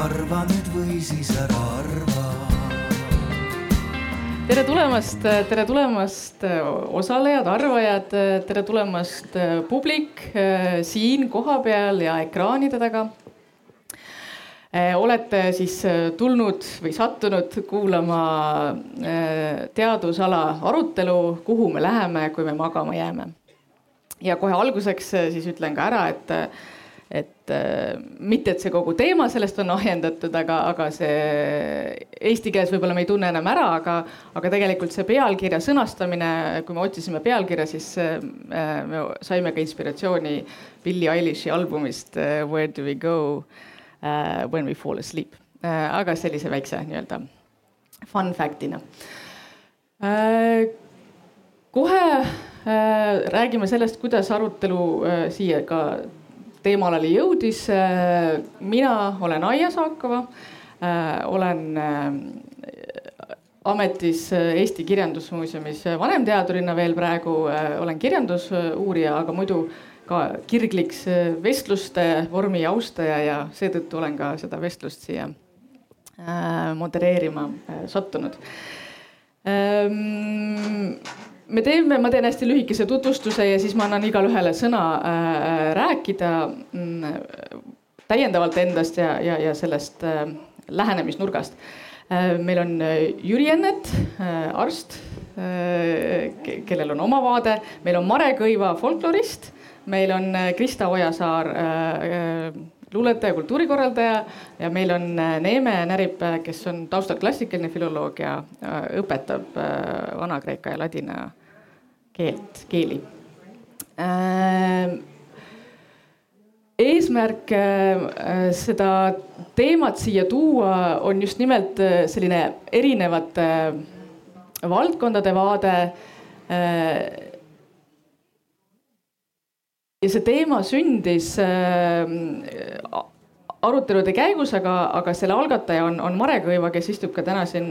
arva nüüd või siis ära arva tere tulemast, tere tulemast, osalejad, arvajad, tere tulemast, publik siin kohapeal ja ekraanide taga. olete siis tulnud või sattunud kuulama teadusala arutelu, kuhu me läheme, kui me magama jääme. ja kohe alguseks siis ütlen ka ära, et et äh, mitte, et see kogu teema sellest on ajendatud, aga, aga see eesti keeles võib-olla me ei tunne enam ära, aga, aga tegelikult see pealkirja sõnastamine, kui me otsisime pealkirja, siis äh, me saime ka inspiratsiooni Billie Eilish'i albumist äh, Where do we go when we fall asleep. Aga sellise väikse nii-öelda fun fact'ina. Kohe räägime sellest, kuidas arutelu siia ka teemalale jõudis. Äh, mina olen Aija Saakova, äh, olen äh, ametis Eesti Kirjandusmuuseumis vanemteadurina veel praegu, olen kirjandusuurija, aga muidu ka kirgliks vestluste vormi austaja ja seetõttu olen ka seda vestlust siia modereerima sattunud ähm, me teeme, ma teen hästi lühikese tutvustuse ja siis ma annan igale ühele sõna äh, rääkida mm, täiendavalt endast ja, ja, ja sellest äh, lähenemisnurgast. Äh,. meil on äh, Jüri Ennet äh,, arst äh,, kellel on oma vaade, meil on Mare Kõiva, folklorist, meil on äh, Krista Ojasaar äh, luuletaja, kultuurikorraldaja. Ja meil on äh, Neeme Närip, kes on taustalt klassikaline filoloog ja õpetab vana-kreeka ja ladina keelt, keeli äh, eesmärk äh, seda teemat siia tuua on just nimelt äh, selline erinevate valdkondade vaade. ja see teema sündis arutelude käigus, aga, aga selle algataja on, on Mare Kõiva, kes istub ka täna siin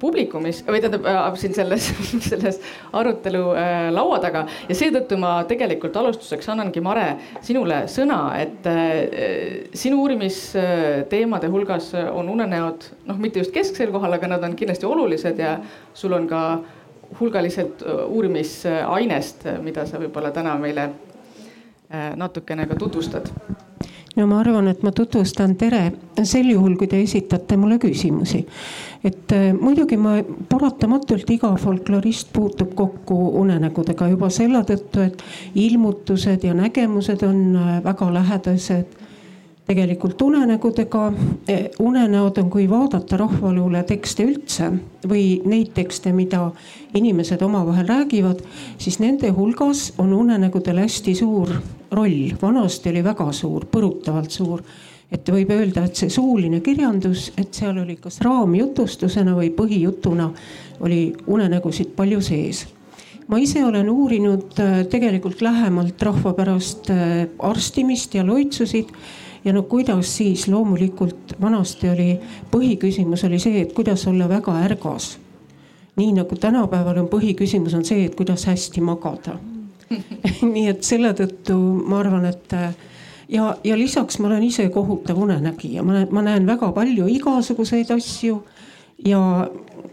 publikumis või tähendab äh, siin selles, selles arutelu äh, laua taga. Ja seetõttu ma tegelikult alustuseks annangi, Mare, sinule sõna, et sinu uurimisteemade hulgas on unenäod noh, mitte just kesksel kohal, aga nad on kindlasti olulised ja sul on ka hulgaliselt uurimisainest, mida sa võib-olla täna meile natukene ka tutvustad no ma arvan, et ma tutvustan tere sel juhul, kui te esitate mulle küsimusi. et äh, muidugi ma paratamatult iga folklorist puutub kokku unenägudega juba selle tõttu, et ilmutused ja nägemused on äh, väga lähedased tegelikult unenägudega. Eh, unenäod on, kui vaadata rahvaluule tekste üldse või neid tekste, mida inimesed omavahel räägivad, siis nende hulgas on unenägudel hästi suur roll. vanasti oli väga suur, põrutavalt suur. Et võib öelda, et see suuline kirjandus, et seal oli kas raamjutustusena või põhijutuna oli unenägusid palju sees. Ma ise olen uurinud äh, tegelikult lähemalt rahvapärast äh, arstimist ja loitsusid. Ja no kuidas siis? Loomulikult vanasti oli, põhiküsimus oli see, et kuidas olla väga ärgas. nii nagu tänapäeval on põhiküsimus on see, et kuidas hästi magada nii et selle tõttu ma arvan, et ja, ja lisaks ma olen ise kohutav unenägija, ma ma näen väga palju igasuguseid asju ja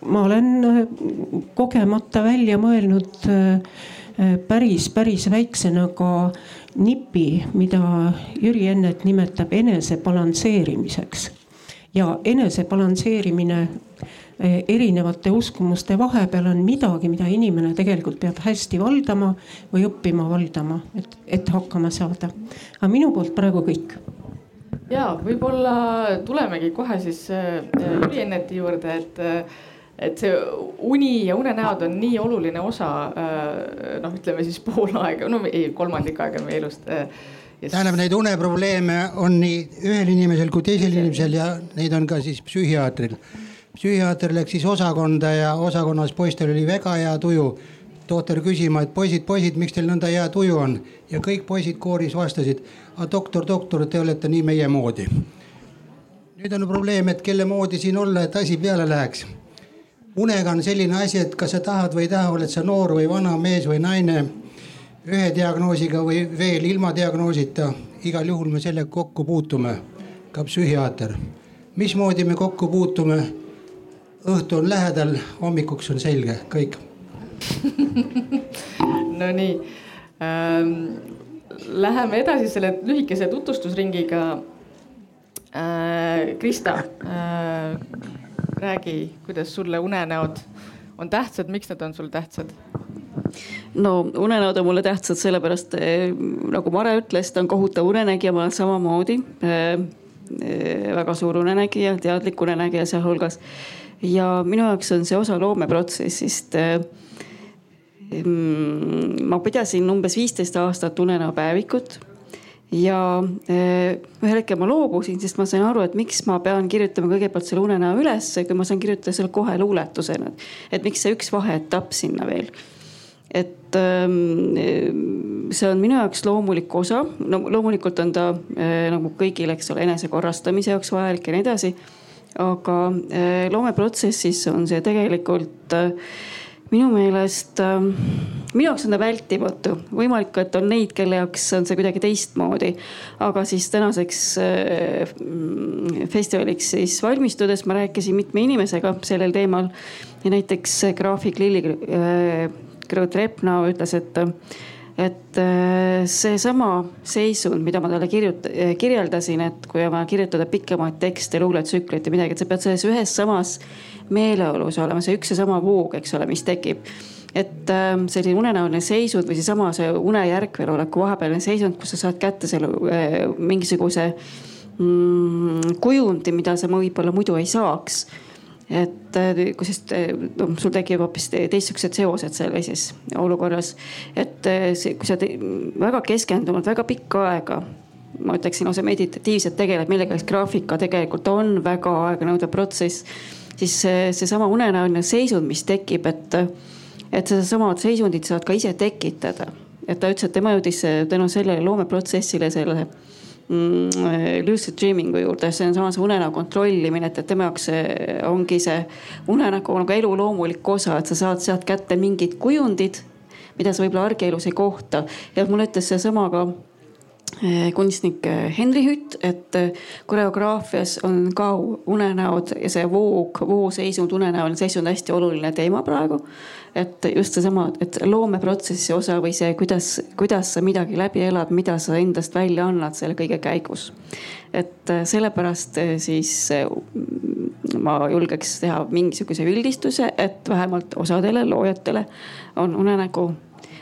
ma olen kogemata välja mõelnud äh, päris, päris väiksena ka nipi, mida Jüri Ennet nimetab enese balansseerimiseks. ja enese balansseerimine erinevate uskumuste vahepeal on midagi, mida inimene tegelikult peab hästi valdama või õppima valdama, et, et hakkama saada. aga minu poolt praegu kõik ja võib-olla tulemegi kohe siis eh, Jüri Enneti juurde, et eh, et see uni ja unenäod on nii oluline osa äh, noh, ütleme siis pool aega, no ei kolmandik aega meie elust. Äh, tähendab, neid uneprobleeme on nii ühel inimesel kui teisel inimesel ja neid on ka siis psühhiaatril. Psühhiaater läks siis osakonda ja osakonnas poistel oli väga hea tuju. tohter küsima, et poisid, poisid, miks teil nõnda hea tuju on ja kõik poisid kooris vastasid, doktor, doktor, te olete nii meie moodi. nüüd on probleem, et kelle moodi siin olla, et asi peale läheks unega on selline asi, et kas sa tahad või ei taha, oled sa noor või vana mees või naine. ühe diagnoosiga või veel ilma diagnoosita, igal juhul me sellega kokku puutume. ka psühhiaater. mismoodi me kokku puutume? Õhtu on lähedal, hommikuks on selge, kõik Nonii ähm,, läheme edasi selle lühikese tutvustusringiga äh,. Krista äh,, räägi, kuidas sulle unenäod on tähtsad, miks nad on sul tähtsad? no unenäod on mulle tähtsad sellepärast eh, nagu Mare ütles, ta on kohutav unenägija, ma olen samamoodi eh, eh, väga suur unenägija, teadlik unenägija sealhulgas. Ja minu jaoks on see osa loomeprotsessist mm, ma pidasin umbes viisteist aastat unenäopäevikut ja ühel hetkel ma loobusin, sest ma sain aru, et miks ma pean kirjutama kõigepealt selle unenäo ülesse, kui ma saan kirjutada selle kohe luuletusena. et miks see üks vaheetapp sinna veel et ähm, see on minu jaoks loomulik osa, no loomulikult on ta äh, nagu kõigil, eks ole, enesekorrastamise jaoks vajalik ja nii edasi. Aga äh, loomeprotsessis on see tegelikult äh, minu meelest, minu jaoks on ta vältimatu, võimalik, et on neid, kelle jaoks on see kuidagi teistmoodi. aga siis tänaseks festivaliks siis valmistudes ma rääkisin mitme inimesega sellel teemal ja näiteks graafik Lilli Gerud Repnau ütles, et, et äh, seesama seisund, mida ma talle kirjut-, äh, kirjeldasin, et kui on vaja kirjutada pikemaid tekste, luuletsükleid ja midagi, et sa pead selles ühes samas meeleolus olema, see üks ja sama voog, eks ole, mis tekib. Et äh, selline unenäoline seisund või seesama see une järkveloleku vahepealne seisund, kus sa saad kätte selle äh, mingisuguse mm, kujundi, mida sa võib-olla muidu ei saaks et äh, kui siis noh, sul tekib hoopis teistsugused seosed sellises olukorras. et äh, see, kui sa väga keskendunult väga pikka aega ma ütleksin lausa meditatiivselt tegeled millegagi, graafika tegelikult on väga aeganõudev protsess. siis seesama see unenäoline seisund, mis tekib, et, et sedasama seisundit saad ka ise tekitada. et ta ütles, et tema jõudis tänu sellele loomeprotsessile selle lucid dreaming'u juurde, see on samas unenäo kontrollimine, et, et tema jaoks ongi see unenägu nagu elu loomulik osa, et sa saad sealt kätte mingid kujundid, mida sa võib-olla argielus ei kohta. Ja mulle ütles seesama ka eh, kunstnik eh, Henri Hütt, et koreograafias on ka unenäod ja see voog, vooseisund, unenäoline seisund hästi oluline teema praegu et just seesama, et loomeprotsessi osa või see, kuidas, kuidas sa midagi läbi elad, mida sa endast välja annad selle kõige käigus. et äh, sellepärast äh, siis äh, ma julgeks teha mingisuguse üldistuse, et vähemalt osadele loojatele on unenägu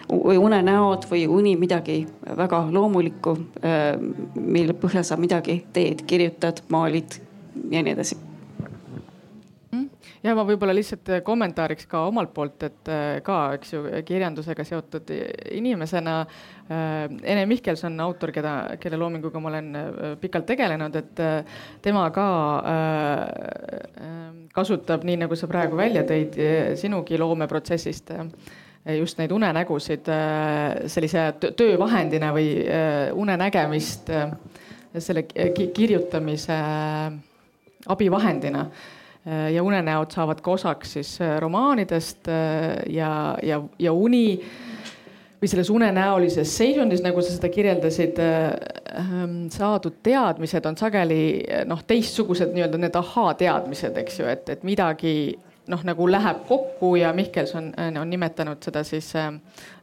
või unenäod või uni midagi väga loomulikku, mille põhjal sa midagi teed, kirjutad, maalid ja nii edasi ja ma võib-olla lihtsalt äh, kommentaariks ka omalt poolt, et äh, ka, eks ju, kirjandusega seotud inimesena äh,. Ene Mihkelson, autor, keda, kelle loominguga ma olen pikalt tegelenud, et tema ka kasutab, nii nagu sa praegu välja tõid sinugi loomeprotsessist just neid unenägusid sellise töövahendina või unenägemist selle kirjutamise abivahendina ja unenäod saavad ka osaks siis äh, romaanidest äh, ja, ja, ja uni või selles unenäolises seisundis, nagu sa seda kirjeldasid, ähm, saadud teadmised on sageli noh, teistsugused nii-öelda need ahhaa-teadmised, eks ju, et, et midagi noh, nagu läheb kokku ja Mihkelson on nimetanud seda siis äh,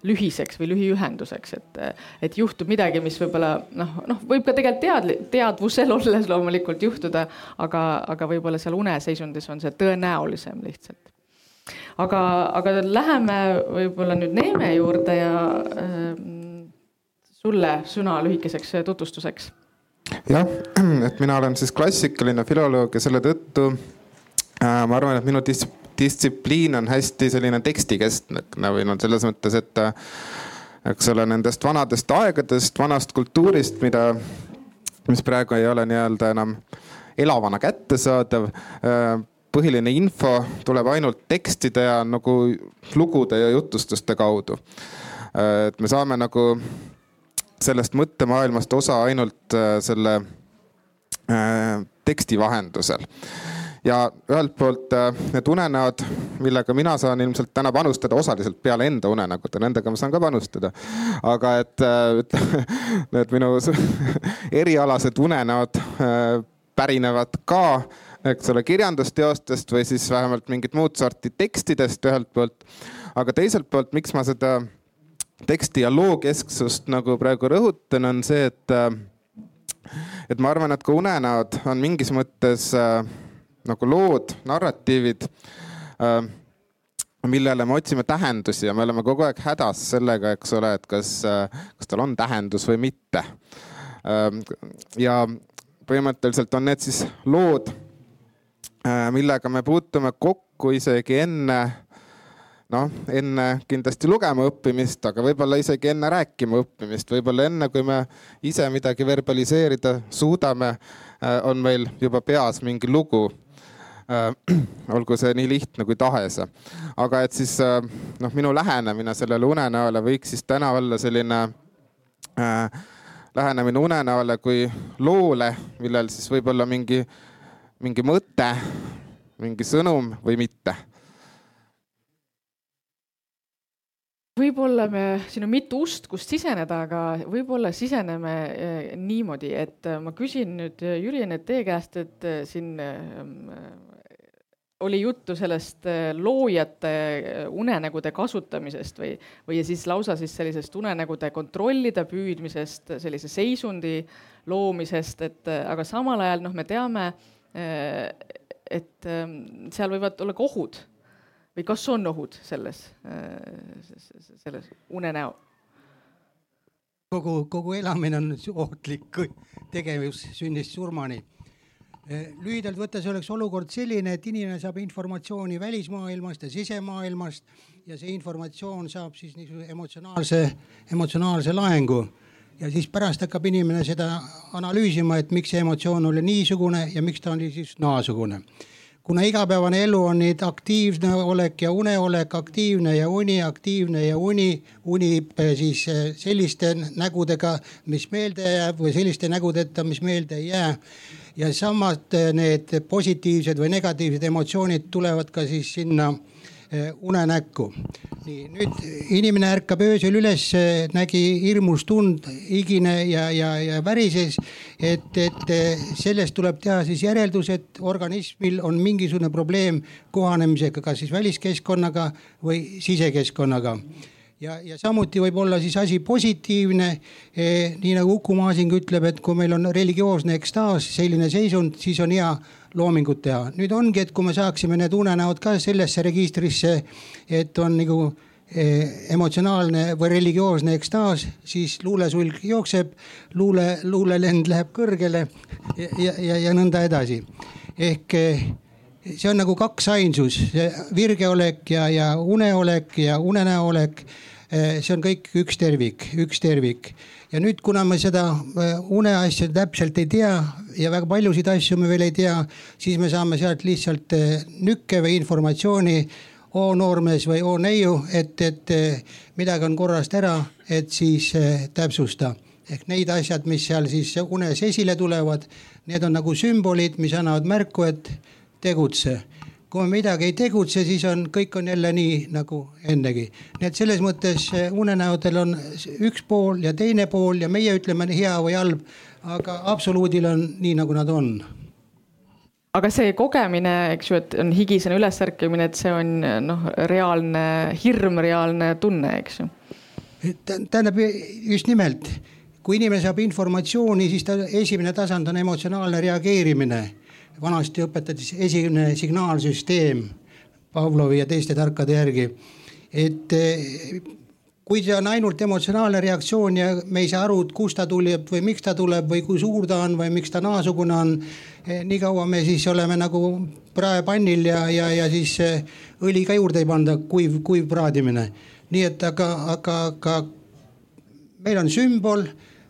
lühiseks või lühiühenduseks, et, et juhtub midagi, mis võib-olla noh, noh, võib ka tegelikult teadli-, teadvusel olles loomulikult juhtuda, aga, aga võib-olla seal uneseisundis on see tõenäolisem lihtsalt. aga, aga läheme võib-olla nüüd Neeme juurde ja äh, sulle sõna lühikeseks tutvustuseks jah, et mina olen siis klassikaline filoloog ja selle tõttu Äh, ma arvan, et minu dis distsipliin on hästi selline tekstikeskne või noh, selles mõttes, et äh, eks ole, nendest vanadest aegadest, vanast kultuurist, mida, mis praegu ei ole nii-öelda enam elavana kättesaadav. Äh, põhiline info tuleb ainult tekstide ja nagu lugude ja jutustuste kaudu. et me saame nagu sellest mõttemaailmast osa ainult selle teksti vahendusel ja ühelt poolt äh, need unenäod, millega mina saan ilmselt täna panustada osaliselt peale enda unenägude, nendega ma saan ka panustada. aga et äh, ütleme, need minu erialased unenäod äh, pärinevad ka, eks ole, kirjandusteostest või siis vähemalt mingit muud sorti tekstidest ühelt poolt. aga teiselt poolt, miks ma seda teksti ja loo kesksust nagu praegu rõhutan, on see, et, et ma arvan, et ka unenäod on mingis mõttes äh, nagu lood, narratiivid äh, millele me otsime tähendusi ja me oleme kogu aeg hädas sellega, eks ole, et kas, kas tal on tähendus või mitte. ja põhimõtteliselt on need siis lood, millega me puutume kokku isegi enne, noh, enne kindlasti lugema õppimist, aga võib-olla isegi enne rääkima õppimist, võib-olla enne, kui me ise midagi verbaliseerida suudame, on meil juba peas mingi lugu Äh, olgu see nii lihtne kui tahes. aga et siis äh, noh, minu lähenemine sellele unenäole võiks siis täna olla selline äh, lähenemine unenäole kui loole, millel siis võib olla mingi, mingi mõte, mingi sõnum või mitte võib-olla me, siin on mitu ust, kust siseneda, aga võib-olla siseneme niimoodi, et ma küsin nüüd Jüri Ennet teie käest, et siin oli juttu sellest äh, loojate äh, unenägude kasutamisest või, või siis lausa siis sellisest unenägude kontrollida püüdmisest, sellise seisundi loomisest, et äh, aga samal ajal noh, me teame, et ähm, seal võivad olla ka ohud või kas on ohud selles, selles unenäo? kogu, kogu elamine on ohtlik tegevus sünnist surmani lühidalt võttes oleks olukord selline, et inimene saab informatsiooni välismaailmast ja sisemaailmast ja see informatsioon saab siis niisuguse emotsionaalse, emotsionaalse laengu. ja siis pärast hakkab inimene seda analüüsima, et miks see emotsioon oli niisugune ja miks ta oli siis naasugune kuna igapäevane elu on nüüd aktiivne olek ja uneolek, aktiivne ja uni, aktiivne ja uni, unib eh, siis eh, selliste nägudega, mis meelde jääb või selliste nägudeta, mis meelde ei jää ja samad need positiivsed või negatiivsed emotsioonid tulevad ka siis sinna eh, unenäkku. nii nüüd inimene ärkab öösel üles, nägi hirmus tund, higine ja, ja, ja värises. et, et eh, sellest tuleb teha siis järeldus, et organismil on mingisugune probleem kohanemisega, kas siis väliskeskkonnaga või sisekeskkonnaga ja, ja samuti võib olla siis asi positiivne eh,. nii nagu Uku Masing ütleb, et kui meil on religioosne ekstaas, selline seisund, siis on hea loomingut teha. nüüd ongi, et kui me saaksime need unenäod ka sellesse registrisse, et on nagu eh, emotsionaalne või religioosne ekstaas, siis luulesulg jookseb, luule, luulelend läheb kõrgele ja, ja, ja, ja nõnda edasi. ehk eh, see on nagu kaksainsus, virgeolek ja, ja uneolek ja unenäoolek. Eh, see on kõik üks tervik, üks tervik. ja nüüd, kuna me seda eh, uneasja täpselt ei tea ja väga paljusid asju me veel ei tea, siis me saame sealt lihtsalt eh, nükke või informatsiooni. oo noormees või oo neiu, et, et midagi on korrast ära, et siis täpsusta ehk neid asjad, mis seal siis unes esile tulevad, need on nagu sümbolid, mis annavad märku, et tegutse. kui me midagi ei tegutse, siis on, kõik on jälle nii nagu ennegi. nii et selles mõttes eh, unenäodel on üks pool ja teine pool ja meie ütleme hea või halb, aga absoluudil on nii, nagu nad on aga see kogemine, eks ju, et on higisena ülesärkimine, et see on noh, reaalne hirm, reaalne tunne, eks ju. tähendab just nimelt, kui inimene saab informatsiooni, siis ta esimene tasand on emotsionaalne reageerimine vanasti õpetati esimene signaalsüsteem Pavlovi ja teiste tarkade järgi. et eh, kui see on ainult emotsionaalne reaktsioon ja me ei saa aru, et kust ta tuleb või miks ta tuleb või kui suur ta on või miks ta naasugune on. Eh, nii kaua me siis oleme nagu praepannil ja, ja, ja siis eh, õli ka juurde ei panda, kuiv, kuiv praadimine. nii et aga, aga, aga meil on sümbol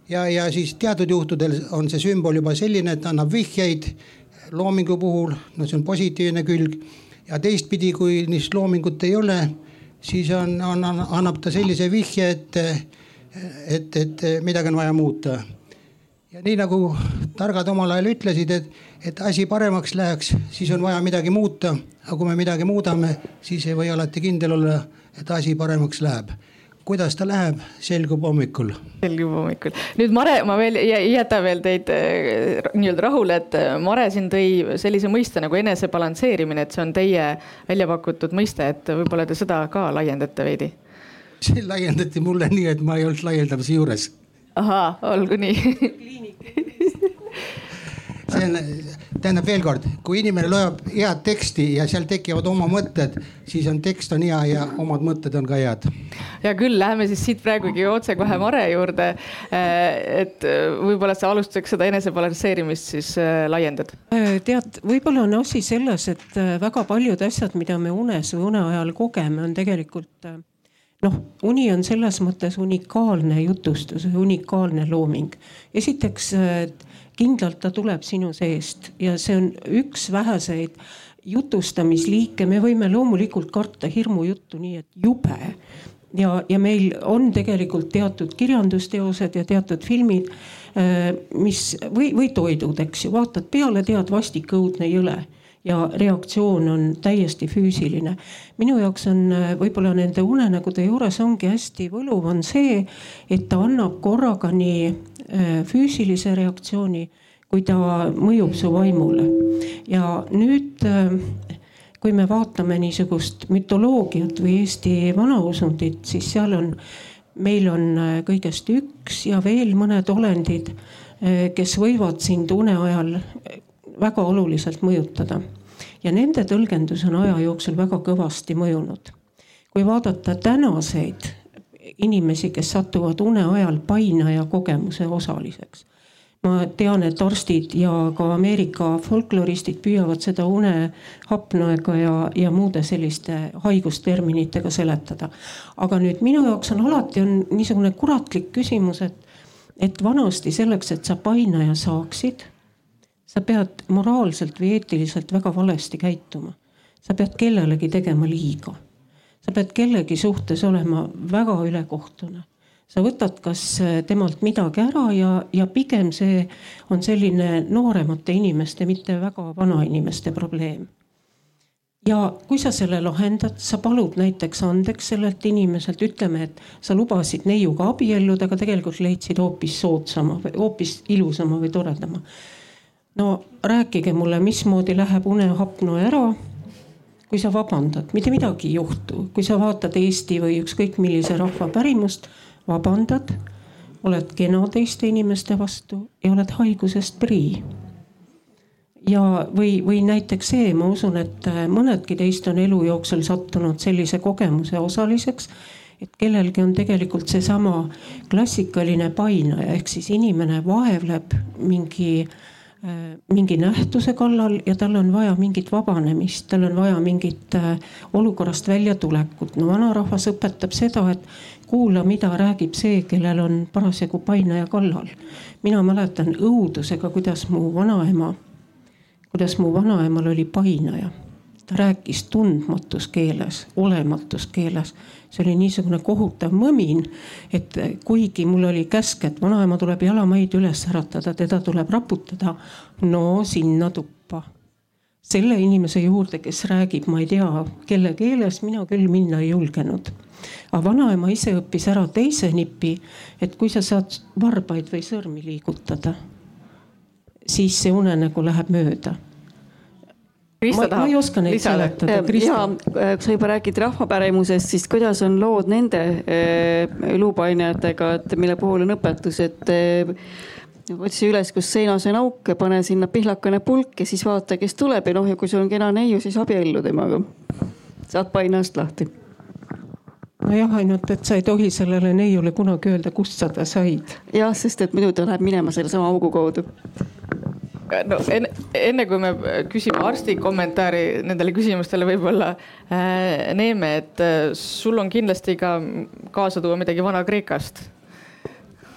ja, ja siis teatud juhtudel on see sümbol juba selline, et annab vihjeid loomingu puhul, no see on positiivne külg. ja teistpidi, kui niisugust loomingut ei ole, siis on, on, annab ta sellise vihje, et, et, et midagi on vaja muuta. ja nii nagu targad omal ajal ütlesid, et, et asi paremaks läheks, siis on vaja midagi muuta. aga kui me midagi muudame, siis ei või alati kindel olla, et asi paremaks läheb. Kuidas ta läheb, selgub hommikul. selgub hommikul. nüüd Mare, ma veel ei jäta veel teid äh, nii-öelda rahule, et äh, Mare siin tõi sellise mõiste nagu enese balansseerimine, et see on teie välja pakutud mõiste, et võib-olla te seda ka laiendate veidi? see laiendati mulle nii, et ma ei olnud laiendamise juures. ahaa, olgu nii see on, tähendab veel kord, kui inimene loeb head teksti ja seal tekivad oma mõtted, siis on tekst on hea ja omad mõtted on ka head. hea küll, läheme siis siit praegugi otsekohe Mare juurde. Äh, et äh, võib-olla sa alustuseks seda enesebalansseerimist siis äh, laiendad. tead, võib-olla on asi selles, et väga paljud asjad, mida me unes või une ajal kogeme, on tegelikult noh, uni on selles mõttes unikaalne jutustus või unikaalne looming. esiteks kindlalt ta tuleb sinu seest ja see on üks väheseid jutustamisliike, me võime loomulikult karta hirmujuttu, nii et jube. ja, ja meil on tegelikult teatud kirjandusteosed ja teatud filmid, äh, mis või, või toidud, eks ju, vaatad peale, tead vastik, õudne, jõle ja reaktsioon on täiesti füüsiline. minu jaoks on äh, võib-olla nende unenägude juures ongi hästi võluv, on see, et ta annab korraga nii füüsilise reaktsiooni kui ta mõjub su vaimule. ja nüüd, äh, kui me vaatame niisugust mütoloogiat või Eesti vanausundit, siis seal on, meil on kõigest üks ja veel mõned olendid, kes võivad sind une ajal väga oluliselt mõjutada. ja nende tõlgendus on aja jooksul väga kõvasti mõjunud. kui vaadata tänaseid inimesi, kes satuvad une ajal painaja kogemuse osaliseks. ma tean, et arstid ja ka Ameerika folkloristid püüavad seda une hapnoega ja, ja muude selliste haigusterminitega seletada. aga nüüd minu jaoks on alati on niisugune kuratlik küsimus, et, et vanasti selleks, et sa painaja saaksid sa pead moraalselt või eetiliselt väga valesti käituma. sa pead kellelegi tegema liiga. Sa pead kellegi suhtes olema väga ülekohtune. sa võtad kas äh, temalt midagi ära ja, ja pigem see on selline nooremate inimeste, mitte väga vanainimeste probleem ja kui sa selle lahendad, sa palud näiteks andeks sellelt inimeselt, ütleme, et sa lubasid neiuga abielluda, aga tegelikult leidsid hoopis soodsama, hoopis ilusama või toredama no rääkige mulle, mismoodi läheb unehapno ära. Kui sa vabandad, mitte midagi ei juhtu, kui sa vaatad Eesti või ükskõik millise rahva pärimust, vabandad, oled kena teiste inimeste vastu ja oled haigusest prii ja, või, või näiteks see, ma usun, et mõnedki teist on elu jooksul sattunud sellise kogemuse osaliseks, et kellelgi on tegelikult seesama klassikaline painaja ehk siis inimene vaevleb mingi äh, Äh, mingi nähtuse kallal ja tal on vaja mingit vabanemist, tal on vaja mingit äh, olukorrast väljatulekut. no vanarahvas õpetab seda, et kuula, mida räägib see, kellel on parasjagu painaja kallal. mina mäletan õudusega, kuidas mu vanaema, kuidas mu vanaemal oli painaja ta rääkis tundmatus keeles, olematus keeles. see oli niisugune kohutav mõmin, et kuigi mul oli käsk, et vanaema tuleb jalamaid üles äratada, teda tuleb raputada. no sinna tuppa. selle inimese juurde, kes räägib, ma ei tea, kelle keeles, mina küll minna ei julgenud aga vanaema ise õppis ära teise nipi, et kui sa saad varbaid või sõrmi liigutada, siis see unenägu läheb mööda Krista tahab. ma ei oska neid seletada. kui sa juba räägid rahvapärimusest, siis kuidas on lood nende äh, luupainajatega, et mille puhul on õpetus, et äh, otsi üles, kus seinas on auk ja pane sinna pihlakene pulk ja siis vaata, kes tuleb ja noh, ja kui sul on kena neiu, siis abiellu temaga. saad painast lahti nojah, ainult et sa ei tohi sellele neiule kunagi öelda, kust sa ta said. jah, sest et muidu ta läheb minema sellesama augu kaudu no enne, enne kui me küsime arsti kommentaari nendele küsimustele, võib-olla äh, Neeme, et äh, sul on kindlasti ka kaasa tuua midagi Vana-Kreekast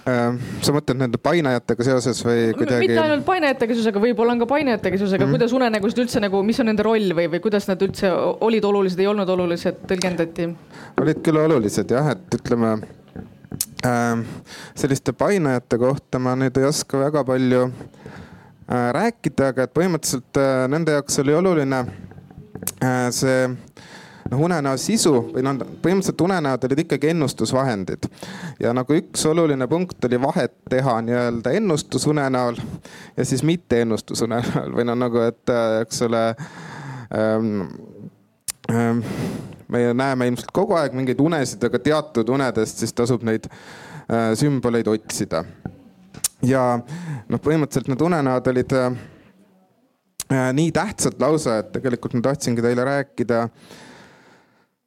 äh,. sa mõtled nende painajatega seoses või kuidagi? mitte ainult painajatega seoses, aga võib-olla on ka painajatega seoses, aga mm -hmm. kuidas unenägusid üldse nagu, mis on nende roll või, või kuidas nad üldse olid olulised, ei olnud olulised, tõlgendati? olid küll olulised jah, et ütleme äh, selliste painajate kohta ma nüüd ei oska väga palju Äh, rääkida, aga et põhimõtteliselt äh, nende jaoks oli oluline äh, see noh, unenäo sisu või noh, põhimõtteliselt unenäod olid ikkagi ennustusvahendid. ja nagu üks oluline punkt oli vahet teha nii-öelda ennustusunenäol ja siis mitte ennustusunenäol või noh, nagu et eks ole ähm, ähm, me näeme ilmselt kogu aeg mingeid unesid, aga teatud unedest siis tasub neid äh, sümboleid otsida. Ja noh, põhimõtteliselt need unenäod olid äh, äh, nii tähtsad lausa, et tegelikult ma tahtsingi teile rääkida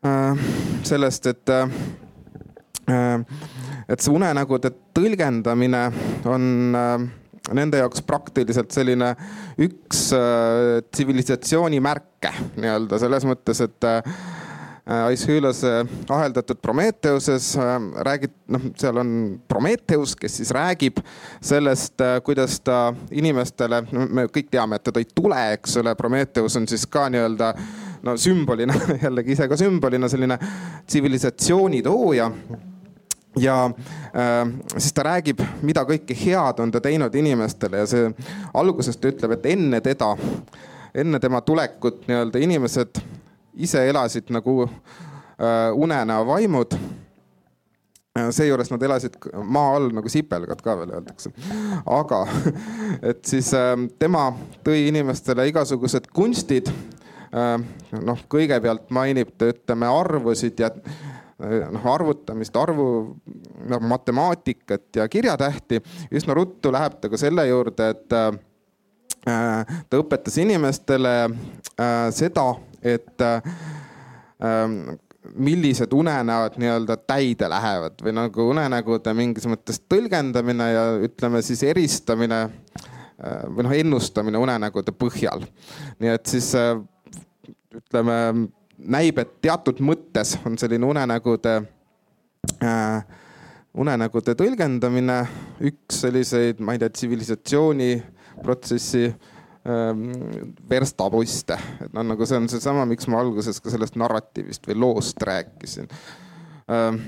äh, sellest, et äh, äh et see unenägude tõlgendamine on äh, nende jaoks praktiliselt selline üks äh, tsivilisatsiooni märke nii-öelda selles mõttes, et äh, Aeschylose aheldatud Prometheuses äh, räägib, noh, seal on Prometheus, kes siis räägib sellest, äh, kuidas ta inimestele, me kõik teame, et ta tõi tule, eks ole, Prometheus on siis ka nii-öelda no sümbolina jällegi ise ka sümbolina selline tsivilisatsiooni tooja ja äh, siis ta räägib, mida kõike head on ta teinud inimestele ja see alguses ta ütleb, et enne teda, enne tema tulekut nii-öelda inimesed ise elasid nagu äh, unenäo vaimud äh, seejuures nad elasid maa all nagu sipelgad ka veel öeldakse. aga et siis äh, tema tõi inimestele igasugused kunstid. noh, kõigepealt mainib ta, ütleme arvusid ja noh arvutamist, arvu noh matemaatikat ja kirjatähti. üsna ruttu läheb ta ka selle juurde, et ta õpetas inimestele seda et ähm, millised unenäod nii-öelda täide lähevad või nagu unenägude mingis mõttes tõlgendamine ja ütleme siis eristamine äh, või noh, ennustamine unenägude põhjal. nii et siis äh, ütleme, näib, et teatud mõttes on selline unenägude äh,, unenägude tõlgendamine üks selliseid, ma ei tea, tsivilisatsiooni protsessi äh, verstaposte, et noh, nagu see on seesama, miks ma alguses ka sellest narratiivist või loost rääkisin. Ähm,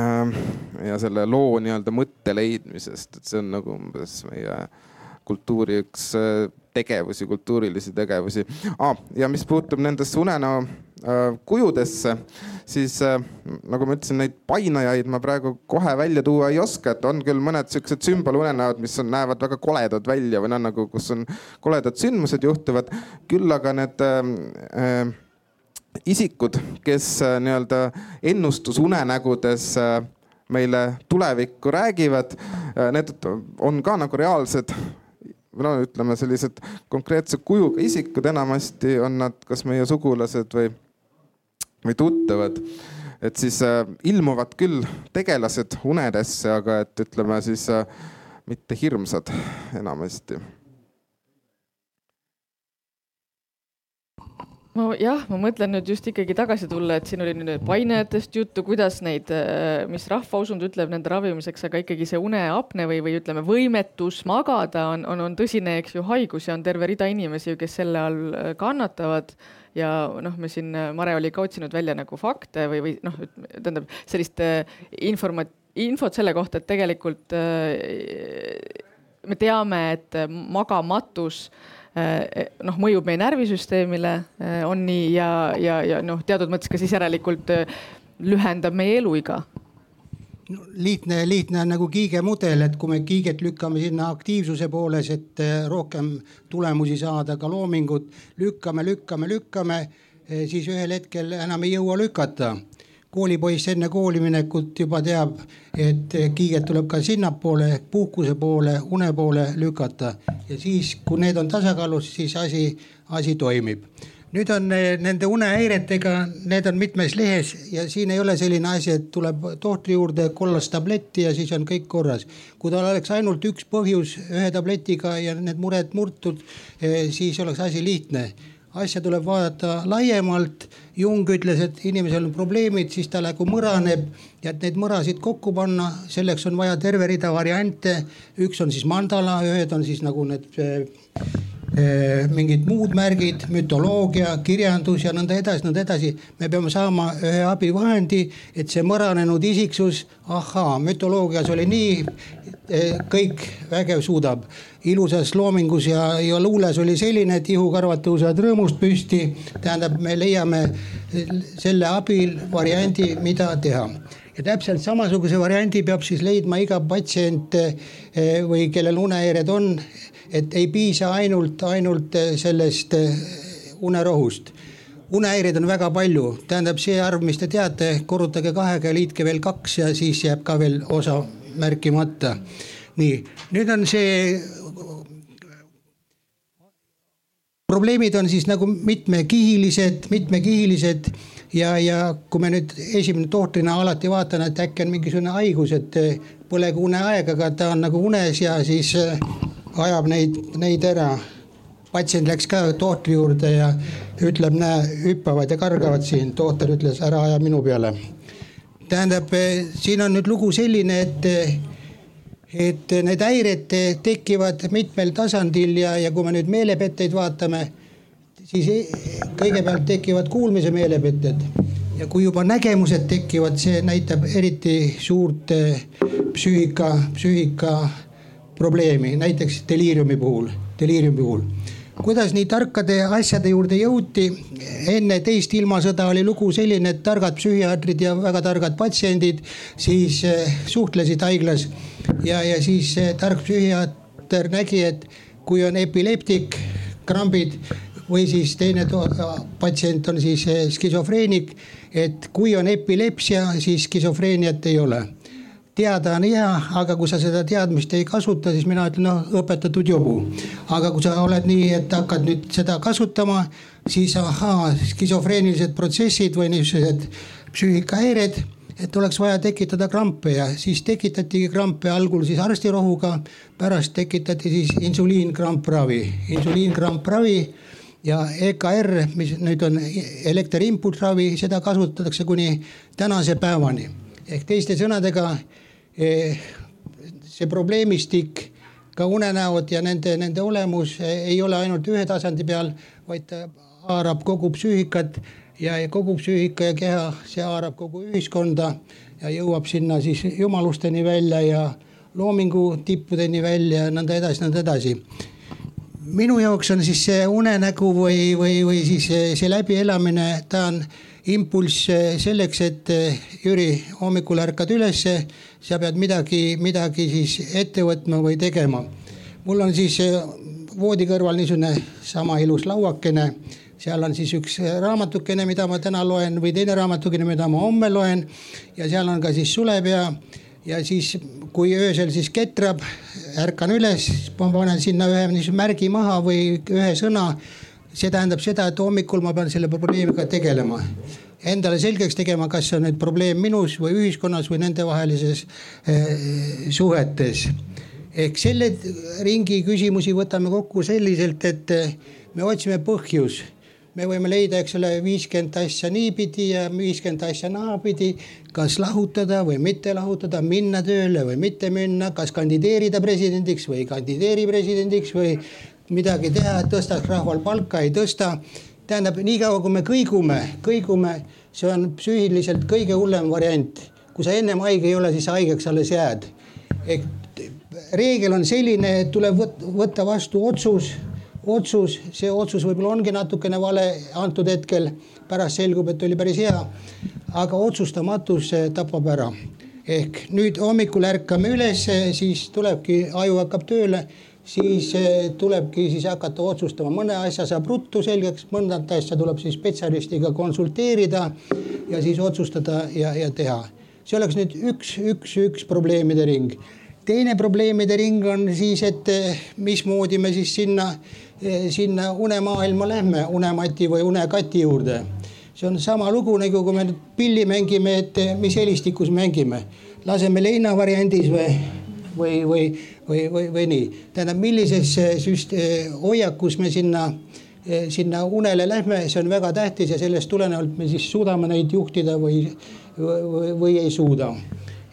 ähm, ja selle loo nii-öelda mõtte leidmisest, et see on nagu umbes meie kultuuri üks äh, tegevusi, kultuurilisi tegevusi ah,. ja mis puutub nendesse unenäo äh, kujudesse, siis äh, nagu ma ütlesin, neid painajaid ma praegu kohe välja tuua ei oska, et on küll mõned siuksed sümbolunenäod, mis on, näevad väga koledad välja või noh, nagu kus on koledad sündmused juhtuvad. küll aga need äh, äh, isikud, kes äh, nii-öelda ennustusunenägudes meile tulevikku räägivad, need on ka nagu reaalsed no ütleme, sellised konkreetse kujuga isikud, enamasti on nad kas meie sugulased või, või tuttavad. et siis äh, ilmuvad küll tegelased unedesse, aga et ütleme siis äh, mitte hirmsad enamasti nojah, ma mõtlen nüüd just ikkagi tagasi tulla, et siin oli nüüd painajatest juttu, kuidas neid, äh, mis rahvausund ütleb nende ravimiseks, aga ikkagi see uneapne või, või ütleme, võimetus magada on, on, on tõsine, eks ju, haigus ja on terve rida inimesi, kes selle all äh, kannatavad. ja noh, me siin, äh, Mare oli ka otsinud välja nagu fakte või, või noh, tähendab sellist informa-, infot selle kohta, et tegelikult me teame, et magamatus Eh, noh, mõjub meie närvisüsteemile, eh, on nii ja, ja, ja noh, teatud mõttes ka siis järelikult eh, lühendab meie eluiga. No, lihtne, lihtne on nagu kiigemudel, et kui me kiiget lükkame sinna aktiivsuse pooles, et rohkem tulemusi saada, ka loomingut lükkame, lükkame, lükkame, siis ühel hetkel enam ei jõua lükata koolipoiss enne kooli minekut juba teab, et kiiget tuleb ka sinnapoole ehk puhkuse poole, une poole lükata. Ja siis, kui need on tasakaalus, siis asi, asi toimib. Nüüd on nende unehäiretega, need on mitmes lehes ja siin ei ole selline asi, et tuleb tohtri juurde kollast tabletti ja siis on kõik korras. kui tal oleks ainult üks põhjus ühe tabletiga ja need mured murtud, eh, siis oleks asi lihtne asja tuleb vaadata laiemalt. Jung ütles, et inimesel on probleemid, siis ta nagu mõraneb ja et neid mõrasid kokku panna, selleks on vaja terve rida variante. üks on siis mandala, ühed on siis nagu need äh, mingid muud märgid, mütoloogia, kirjandus ja nõnda edasi, nõnda edasi. me peame saama ühe abivahendi, et see mõranenud isiksus, ahaa, mütoloogias oli nii eh, kõik vägev suudab. ilusas loomingus ja, ja luules oli selline, et ihukarvad tõusevad rõõmust püsti. tähendab, me leiame selle abil variandi, mida teha ja täpselt samasuguse variandi peab siis leidma iga patsient eh, või kellel unehäired on. et ei piisa ainult, ainult eh, sellest eh, unerohust unehäireid on väga palju, tähendab see arv, mis te teate, korrutage kahega ja liitke veel kaks ja siis jääb ka veel osa märkimata. nii, nüüd on see. probleemid on siis nagu mitmekihilised, mitmekihilised ja, ja kui me nüüd esimene tohtrina alati vaatan, et äkki on mingisugune haigus, et põlegu uneaeg, aga ta on nagu unes ja siis äh, ajab neid, neid ära. patsient läks ka tohtri juurde ja ütleb, näe, hüppavad ja kargavad siin, tohter ütles, ära aja minu peale. Tähendab, äh, siin on nüüd lugu selline, et et need häired tekivad mitmel tasandil ja, ja kui me nüüd meelepetteid vaatame siis kõigepealt tekivad kuulmise meelepetted. Ja kui juba nägemused tekivad, see näitab eriti suurt eh, psüühika, psüühika probleemi, näiteks deliiriumi puhul, deliiriumi puhul kuidas nii tarkade asjade juurde jõuti. enne teist ilmasõda oli lugu selline, et targad psühhiaatrid ja väga targad patsiendid siis eh, suhtlesid haiglas. ja, ja siis tark psühhiaater nägi, et kui on epileptik, krambid, või siis teine patsient on siis eh, skisofreenik. et kui on epilepsia, siis skisofreeniat ei ole teada on hea, aga kui sa seda teadmist ei kasuta, siis mina ütlen, noh õpetatud jobu. aga kui sa oled nii, et hakkad nüüd seda kasutama, siis ahaa, skisofreenilised protsessid või niisugused psüühikahäired, et oleks vaja tekitada krampe ja siis tekitatigi krampe algul siis arstirohuga, pärast tekitati siis insuliinkrampravi, insuliinkrampravi ja EKR, mis nüüd on elektriimpulssravi, seda kasutatakse kuni tänase päevani. ehk teiste sõnadega see probleemistik, ka unenäod ja nende, nende olemus eh, ei ole ainult ühe tasandi peal, vaid ta haarab kogu psüühikat ja kogu psüühika ja keha, see haarab kogu ühiskonda ja jõuab sinna siis jumalusteni välja ja loomingu tippudeni välja ja nõnda edasi, nõnda edasi. Minu jaoks on siis see unenägu või, või, või siis see läbielamine, ta on impulss selleks, et Jüri, hommikul ärkad ülesse, sa pead midagi, midagi siis ette võtma või tegema. mul on siis voodi kõrval niisugune sama ilus lauakene, seal on siis üks raamatukene, mida ma täna loen või teine raamatukene, mida ma homme loen ja seal on ka siis sulepea ja siis, kui öösel siis ketrab, ärkan üles, ma panen sinna ühe niisuguse märgi maha või ühe sõna. see tähendab seda, et hommikul ma pean selle probleemiga tegelema. Endale selgeks tegema, kas see on nüüd probleem minus või ühiskonnas või nendevahelises eh, suhetes. ehk selle ringi küsimusi võtame kokku selliselt, et eh, me otsime põhjus me võime leida, eks ole, viiskümmend asja niipidi ja viiskümmend asja naapidi. kas lahutada või mitte lahutada, minna tööle või mitte minna, kas kandideerida presidendiks või ei kandideeri presidendiks või midagi teha, et tõstaks rahval palka, ei tõsta. Tähendab, niikaua kui me kõigume, kõigume, see on psüühiliselt kõige hullem variant. kui sa ennem haige ei ole, siis haigeks alles jääd. ehk reegel on selline, et tuleb võtta vastu otsus otsus, see otsus võib-olla ongi natukene vale antud hetkel, pärast selgub, et oli päris hea. aga otsustamatus tapab ära. ehk nüüd hommikul ärkame üles, siis tulebki, aju hakkab tööle, siis eh, tulebki siis hakata otsustama, mõne asja saab ruttu selgeks, mõnda asja tuleb siis spetsialistiga konsulteerida ja siis otsustada ja, ja teha. see oleks nüüd üks, üks, üks probleemide ring teine probleemide ring on siis, et eh, mismoodi me siis sinna Eh, sinna unemaailma lähme, unemati või unekati juurde. see on sama lugu nagu kui me nüüd pilli mängime, et mis helistikus mängime, laseme leina variandis või, või, või, või, või, või nii. tähendab, millises eh, süst-, hoiakus me sinna, sinna unele lähme, see on väga tähtis ja sellest tulenevalt me siis suudame neid juhtida või, või, või ei suuda.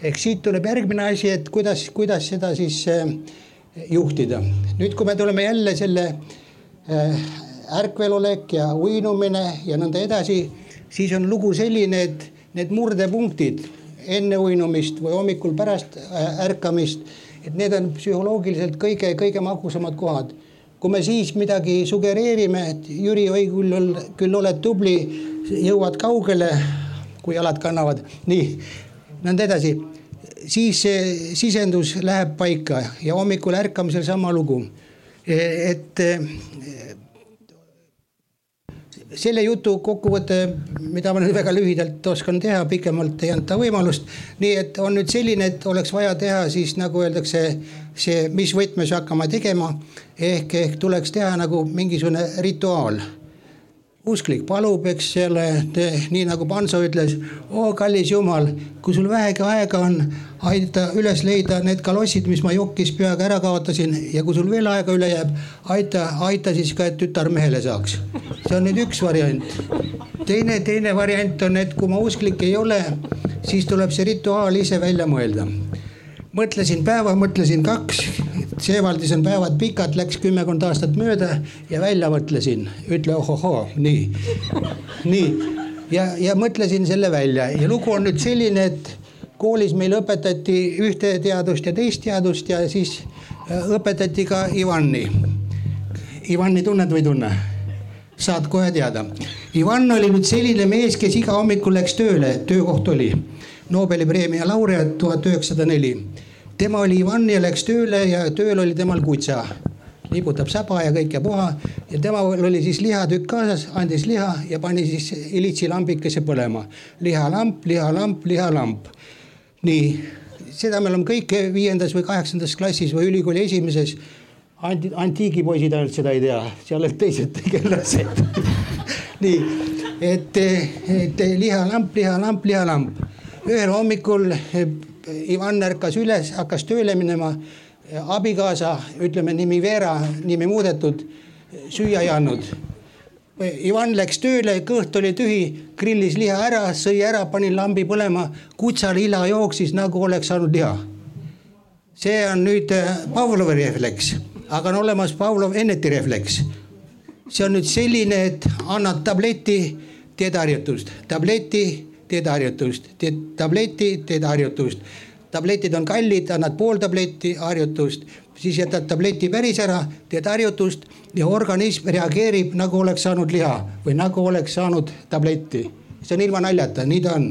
ehk siit tuleb järgmine asi, et kuidas, kuidas seda siis juhtida. nüüd, kui me tuleme jälle selle ärkvelolek ja uinumine ja nõnda edasi, siis on lugu selline, et need murdepunktid enne uinumist või hommikul pärast ärkamist, et need on psühholoogiliselt kõige-kõige magusamad kohad. kui me siis midagi sugereerime, et Jüri, oi küll, küll oled tubli, jõuad kaugele, kui jalad kannavad, nii, nõnda edasi siis see sisendus läheb paika ja hommikul ärkamisel sama lugu. et selle jutu kokkuvõte, mida ma nüüd väga lühidalt oskan teha, pikemalt ei anta võimalust. nii et on nüüd selline, et oleks vaja teha siis nagu öeldakse, see, mis võtmes hakkama tegema. ehk, ehk tuleks teha nagu mingisugune rituaal usklik palub, eks selle, nii nagu Panso ütles, oo kallis jumal, kui sul vähegi aega on, aita üles leida need kalossid, mis ma jokis peaga ära kaotasin ja kui sul veel aega üle jääb, aita, aita siis ka, et tütar mehele saaks. see on nüüd üks variant. teine, teine variant on, et kui ma usklik ei ole, siis tuleb see rituaal ise välja mõelda mõtlesin päeva, mõtlesin kaks, Seevaldis on päevad pikad, läks kümmekond aastat mööda ja välja mõtlesin, ütle ohohoo, nii, nii. ja, ja mõtlesin selle välja ja lugu on nüüd selline, et koolis meil õpetati ühte teadust ja teist teadust ja siis äh, õpetati ka Ivani. Ivani tunned või ei tunne? saad kohe teada. Ivan oli nüüd selline mees, kes iga hommikul läks tööle, töökoht oli Nobeli preemia laureaat tuhat üheksasada neli tema oli Ivan ja läks tööle ja tööl oli temal kutsa. liigutab saba ja kõik ja puha ja temal oli siis lihatükk kaasas, andis liha ja pani siis ilitsi lambikese põlema. lihalamp, lihalamp, lihalamp. nii, seda me oleme kõik viiendas või kaheksandas klassis või ülikooli esimeses anti-, antiigipoisid ainult seda ei tea, seal olid teised tegelased nii, et, et lihalamp, lihalamp, lihalamp. ühel hommikul Ivan ärkas üles, hakkas tööle minema. abikaasa, ütleme nimi Veera, nimi muudetud, süüa ei andnud. Ivan läks tööle, kõht oli tühi, grillis liha ära, sõi ära, pani lambi põlema, kutsal ila jooksis nagu oleks saanud liha. see on nüüd äh, Pavlovi refleks, aga on olemas Pavlov enneti refleks. see on nüüd selline, et annad tableti, teed harjutust, tableti teed harjutust, teed tableti, teed harjutust. tabletid on kallid, annad pool tabletti, harjutust, siis jätad tableti päris ära, teed harjutust ja organism reageerib nagu oleks saanud liha või nagu oleks saanud tabletti. see on ilma naljata, nii ta on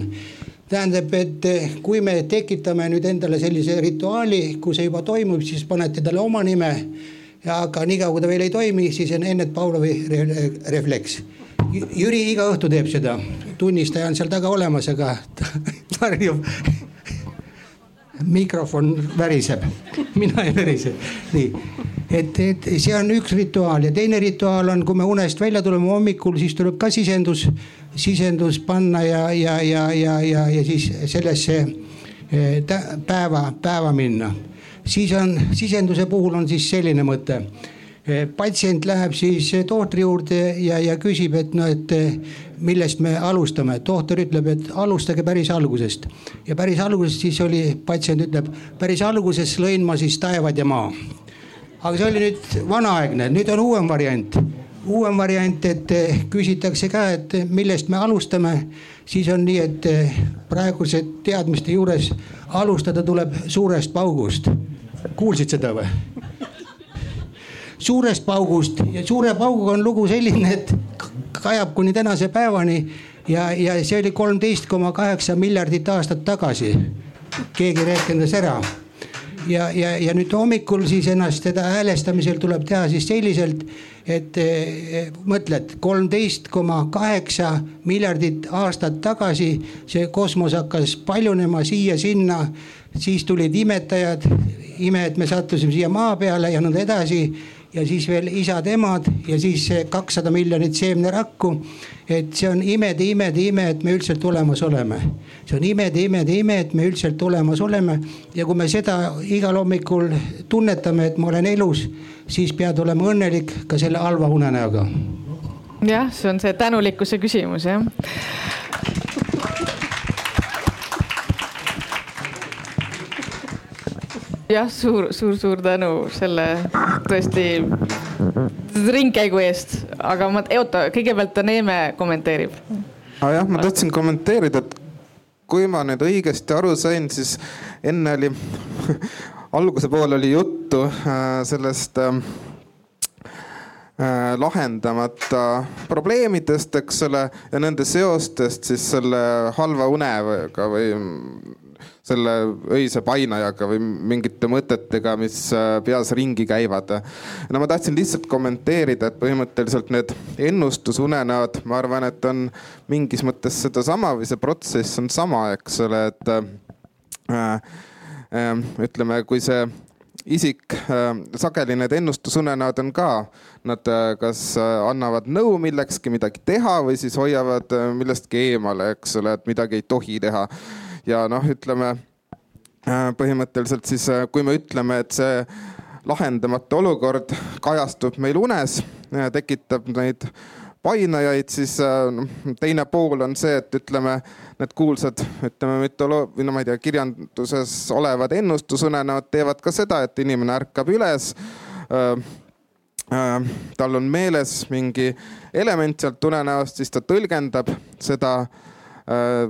tähendab, et kui me tekitame nüüd endale sellise rituaali, kui see juba toimub, siis panete talle oma nime. aga niikaua kui ta veel ei toimi, siis on enne Pavlovi refleks Jüri iga õhtu teeb seda, tunnistaja on seal taga olemas, aga varjub mikrofon väriseb, mina ei värise, nii. et, et see on üks rituaal. Ja teine rituaal on, kui me unest välja tuleme hommikul, siis tuleb ka sisendus, sisendus panna ja, ja, ja, ja, ja, ja siis sellesse eh, päeva, päeva minna. siis on, sisenduse puhul on siis selline mõte patsient läheb siis eh, tohtri juurde ja, ja küsib, et noh, et eh, millest me alustame. tohter ütleb, et alustage päris algusest ja päris algusest siis oli, patsient ütleb, päris alguses lõin ma siis taevad ja maa. aga see oli nüüd vanaaegne, nüüd on uuem variant uuem variant, et küsitakse ka, et millest me alustame, siis on nii, et praeguse teadmiste juures alustada tuleb suurest paugust. kuulsid seda või? Suurest paugust. Ja suure pauguga on lugu selline, et kajab kuni tänase päevani. Ja, ja see oli kolmteist koma kaheksa miljardit aastat tagasi. keegi rehkendas ära. Ja, ja, ja nüüd hommikul siis ennast seda häälestamisel tuleb teha siis selliselt, et eh, mõtled kolmteist koma kaheksa miljardit aastat tagasi see kosmos hakkas paljunema siia-sinna, siis tulid imetajad, ime, et me sattusime siia maa peale ja nõnda edasi ja siis veel isad-emad ja siis kakssada miljonit seemnerakku. et see on imede, imede, ime, et me üldselt olemas oleme. see on imede, imede, ime, et me üldselt olemas oleme ja kui me seda igal hommikul tunnetame, et ma olen elus, siis pead olema õnnelik ka selle halva unenäoga. jah, see on see tänulikkuse küsimus jah jah, suur, suur-suur tänu selle tõesti ringkäigu eest, aga ma, oota, kõigepealt Neeme kommenteerib. ah jah, ma tahtsin kommenteerida, et kui ma nüüd õigesti aru sain, siis enne oli alguse pool oli juttu sellest lahendamata probleemidest, eks ole, ja nende seostest siis selle halva unega või selle öise painajaga või mingite mõtetega, mis äh, peas ringi käivad. no ma tahtsin lihtsalt kommenteerida, et põhimõtteliselt need ennustusunenäod, ma arvan, et on mingis mõttes sedasama või see protsess on sama, eks ole, et äh, äh, ütleme, kui see isik äh,, sageli need ennustusunenäod on ka, nad äh, kas äh, annavad nõu millekski midagi teha või siis hoiavad millestki eemale, eks ole, et midagi ei tohi teha ja noh, ütleme äh, põhimõtteliselt siis, äh, kui me ütleme, et see lahendamatu olukord kajastub meil unes, tekitab neid painajaid, siis noh, teine pool on see, et ütleme, need kuulsad, ütleme mütoloog- või no ma ei tea, kirjanduses olevad ennustusunenäod teevad ka seda, et inimene ärkab üles äh, äh, tal on meeles mingi element sealt unenäost, siis ta tõlgendab seda äh, Äh,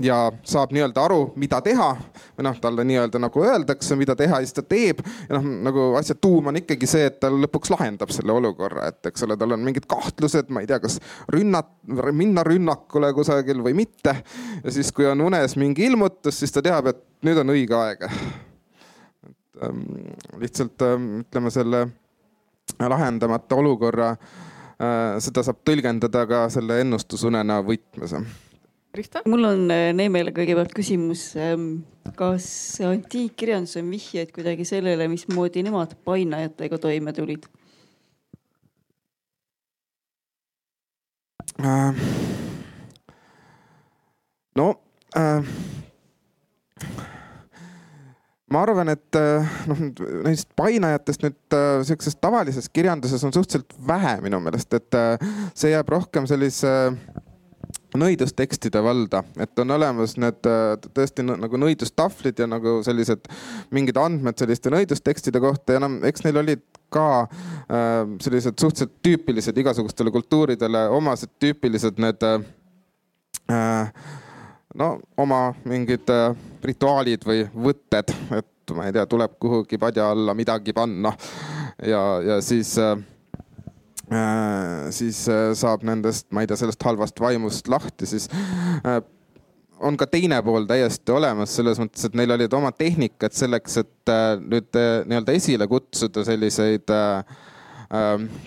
ja saab nii-öelda aru, mida teha või noh, talle nii-öelda nagu öeldakse, mida teha ja siis ta teeb. ja noh, nagu asja tuum on ikkagi see, et ta lõpuks lahendab selle olukorra, et eks ole, tal on mingid kahtlused, ma ei tea, kas rünnat-, minna rünnakule kusagil või mitte. ja siis, kui on unes mingi ilmutus, siis ta teab, et nüüd on õige aeg. et ähm, lihtsalt ähm, ütleme selle lahendamata olukorra äh,, seda saab tõlgendada ka selle ennustusunena võtmes Krista? mul on äh, Neemele kõigepealt küsimus. Ähm, kas antiikkirjandus on vihjeid kuidagi sellele, mismoodi nemad painajatega toime tulid? Äh, no äh, ma arvan, et noh, neist painajatest nüüd sihukeses tavalises kirjanduses on suhteliselt vähe minu meelest, et see jääb rohkem sellise äh, nõidustekstide valda, et on olemas need äh, tõesti nagu nõidustahvlid ja nagu sellised mingid andmed selliste nõidustekstide kohta ja no eks neil olid ka äh, sellised suhteliselt tüüpilised igasugustele kultuuridele omased tüüpilised need äh, äh, no oma mingid äh, rituaalid või võtted, et ma ei tea, tuleb kuhugi padja alla midagi panna ja, ja siis Äh, siis äh, saab nendest, ma ei tea, sellest halvast vaimust lahti, siis äh, on ka teine pool täiesti olemas selles mõttes, et neil olid oma tehnikad selleks, et nüüd nii-öelda esile kutsuda selliseid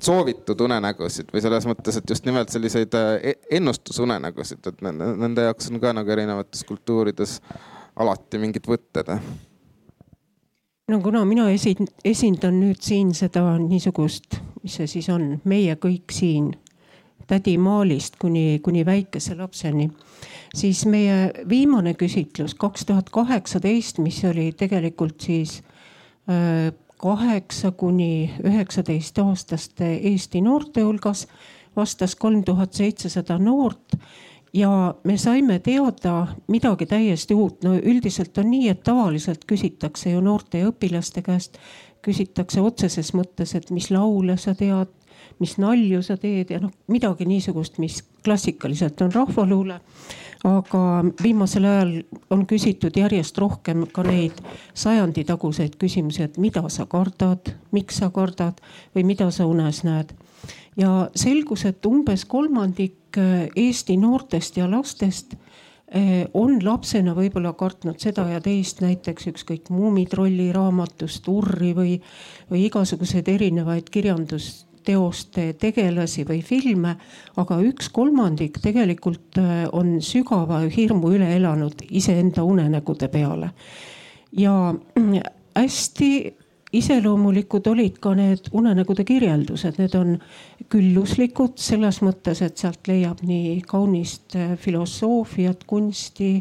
soovitud unenägusid või selles mõttes, et just nimelt selliseid e-, ennustusunenägusid, et nende jaoks on ka nagu erinevates kultuurides alati mingid võtted no kuna mina esin-, esindan nüüd siin seda niisugust, mis see siis on, meie kõik siin tädi Maalist kuni, kuni väikese lapseni, siis meie viimane küsitlus kaks tuhat kaheksateist, mis oli tegelikult siis äh, kaheksa kuni üheksateist aastaste Eesti noorte hulgas, vastas kolm tuhat seitsesada noort ja me saime teada midagi täiesti uut. no üldiselt on nii, et tavaliselt küsitakse ju noorte ja õpilaste käest, küsitakse otseses mõttes, et mis laule sa tead, mis nalju sa teed ja noh, midagi niisugust, mis klassikaliselt on rahvaluule. aga viimasel ajal on küsitud järjest rohkem ka neid sajanditaguseid küsimusi, et mida sa kardad, miks sa kardad või mida sa unes näed ja selgus, et umbes kolmandik äh, Eesti noortest ja lastest äh, on lapsena võib-olla kartnud seda ja teist, näiteks ükskõik Muumitrolli raamatust Urri või, või igasuguseid erinevaid kirjandusteoste tegelasi või filme. aga üks kolmandik tegelikult äh, on sügava hirmu üle elanud iseenda unenägude peale. ja hästi iseloomulikud olid ka need unenägude kirjeldused, need on külluslikud selles mõttes, et sealt leiab nii kaunist äh, filosoofiat, kunsti,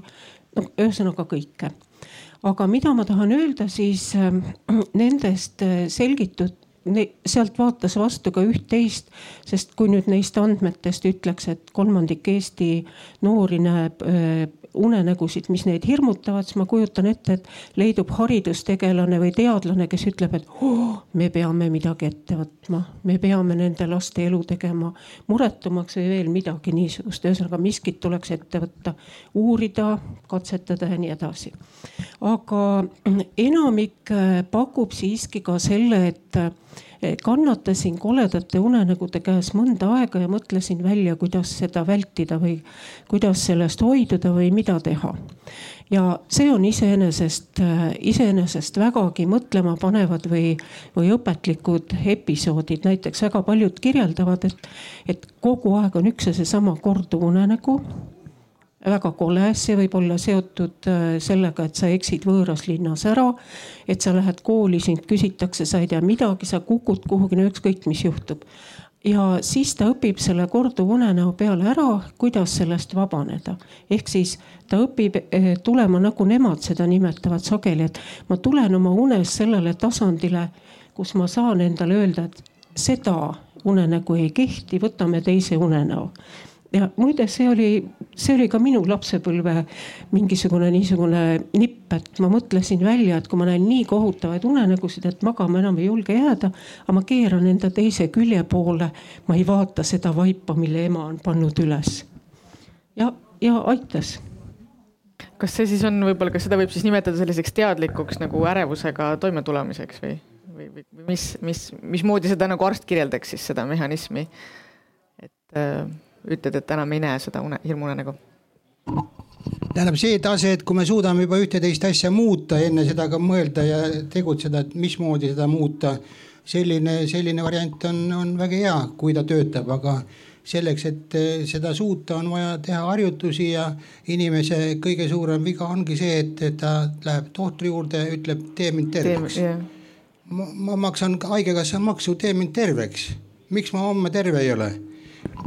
no ühesõnaga kõike. aga mida ma tahan öelda, siis ähm, nendest äh, selgitud sealt vaatas vastu ka üht-teist, sest kui nüüd neist andmetest ütleks, et kolmandik Eesti noori näeb unenägusid, mis neid hirmutavad, siis ma kujutan ette, et leidub haridustegelane või teadlane, kes ütleb, et oh, me peame midagi ette võtma, me peame nende laste elu tegema muretumaks või veel midagi niisugust, ühesõnaga miskit tuleks ette võtta, uurida, katsetada ja nii edasi. aga enamik pakub siiski ka selle, et kannatasin koledate unenägude käes mõnda aega ja mõtlesin välja, kuidas seda vältida või kuidas sellest hoiduda või mida teha. ja see on iseenesest, iseenesest vägagi mõtlemapanevad või, või õpetlikud episoodid, näiteks väga paljud kirjeldavad, et, et kogu aeg on üks ja seesama korduv unenägu väga kole, see võib olla seotud äh, sellega, et sa eksid võõras linnas ära. et sa lähed kooli, sind küsitakse, sa ei tea midagi, sa kukud kuhugi, no ükskõik, mis juhtub. ja siis ta õpib selle korduvunenäo peale ära, kuidas sellest vabaneda. ehk siis ta õpib äh, tulema, nagu nemad seda nimetavad sageli, et ma tulen oma unes sellele tasandile, kus ma saan endale öelda, et seda unenägu ei kehti, võtame teise unenäo ja muide, see oli, see oli ka minu lapsepõlve mingisugune niisugune nipp, et ma mõtlesin välja, et kui ma näen nii kohutavaid unenägusid, et magama enam ei julge jääda, aga ma keeran enda teise külje poole. ma ei vaata seda vaipa, mille ema on pannud üles. ja, ja aitas kas see siis on võib-olla, kas seda võib siis nimetada selliseks teadlikuks nagu ärevusega toimetulemiseks või, või, või mis, mis, mismoodi seda nagu arst kirjeldaks siis seda mehhanismi? et äh, ütled, et enam ei näe seda une, hirmuunenägu? tähendab see tase, et kui me suudame juba ühte-teist asja muuta, enne seda ka mõelda ja tegutseda, et mismoodi seda muuta. selline, selline variant on, on väga hea, kui ta töötab, aga selleks, et seda suuta, on vaja teha harjutusi ja inimese kõige suurem viga ongi see, et ta läheb tohtri juurde, ütleb, tee mind terveks. ma, ma maksan haigekassa maksu, tee mind terveks. miks ma homme terve ei ole?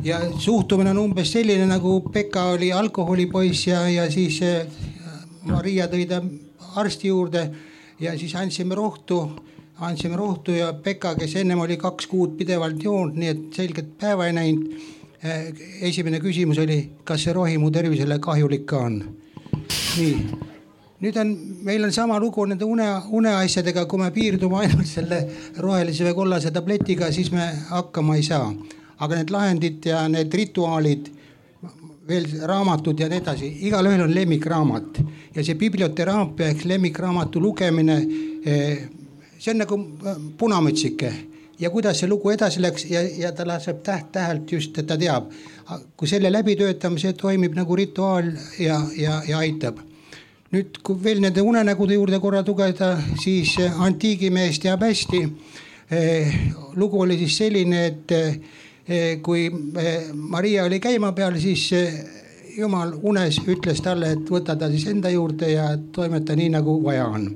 Ja suhtumine on umbes selline nagu Pekka oli alkoholipoiss ja, ja siis äh, Maria tõi ta arsti juurde ja siis andsime rohtu, andsime rohtu ja Pekka, kes ennem oli kaks kuud pidevalt joonud, nii et selget päeva ei näinud. Äh, esimene küsimus oli, kas see rohi mu tervisele kahjulik ka on? nii nüüd on, meil on sama lugu nende une, uneasjadega, kui me piirdume ainult selle rohelise või kollase tabletiga, siis me hakkama ei saa aga need lahendid ja need rituaalid, veel raamatud ja nii edasi, igalühel on lemmikraamat ja see biblioteraapia ehk lemmikraamatu lugemine. Eh, see on nagu eh, punamütsike ja kuidas see lugu edasi läks ja, ja ta laseb täht-tähelt just, et ta teab. kui selle läbitöötamise toimib nagu rituaal ja, ja, ja aitab. nüüd, kui veel nende unenägude juurde korra tugeda, siis antiigimees teab hästi. lugu oli siis selline, et Eh, kui eh, Maria oli käima peal, siis eh, jumal unes ütles talle, et võta ta siis enda juurde ja toimeta nii, nagu vaja on.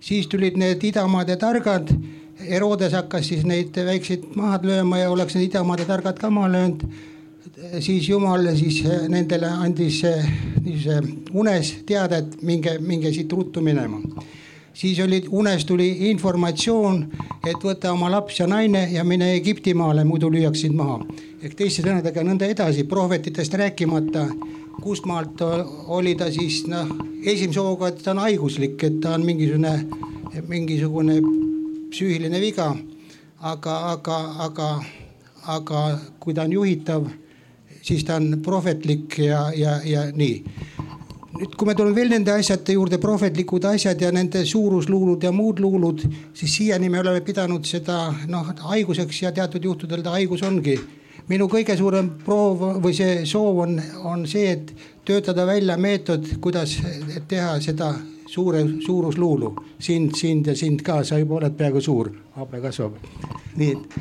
siis tulid need idamaade targad. Herodes hakkas siis neid väikseid maha lööma ja oleks need idamaade targad ka maha löönud. siis jumal siis nendele andis niisuguse unes teada, et minge, minge siit ruttu minema siis oli, unes tuli informatsioon, et võta oma laps ja naine ja mine Egiptimaale, muidu lüüakse sind maha. ehk teiste sõnadega nõnda edasi, prohvetitest rääkimata, kust maalt oli ta siis noh, esimese hooga, et ta on haiguslik, et ta on mingisugune, mingisugune psüühiline viga. aga, aga, aga, aga kui ta on juhitav, siis ta on prohvetlik ja, ja, ja nii nüüd, kui me tuleme veel nende asjade juurde, prohvetlikud asjad ja nende suurusluulud ja muud luulud, siis siiani me oleme pidanud seda noh haiguseks ja teatud juhtudel ta haigus ongi. minu kõige suurem proov või see soov on, on see, et töötada välja meetod, kuidas teha seda suure suurusluulu, sind, sind ja sind ka, sa juba oled peaaegu suur, habe kasvab. nii et,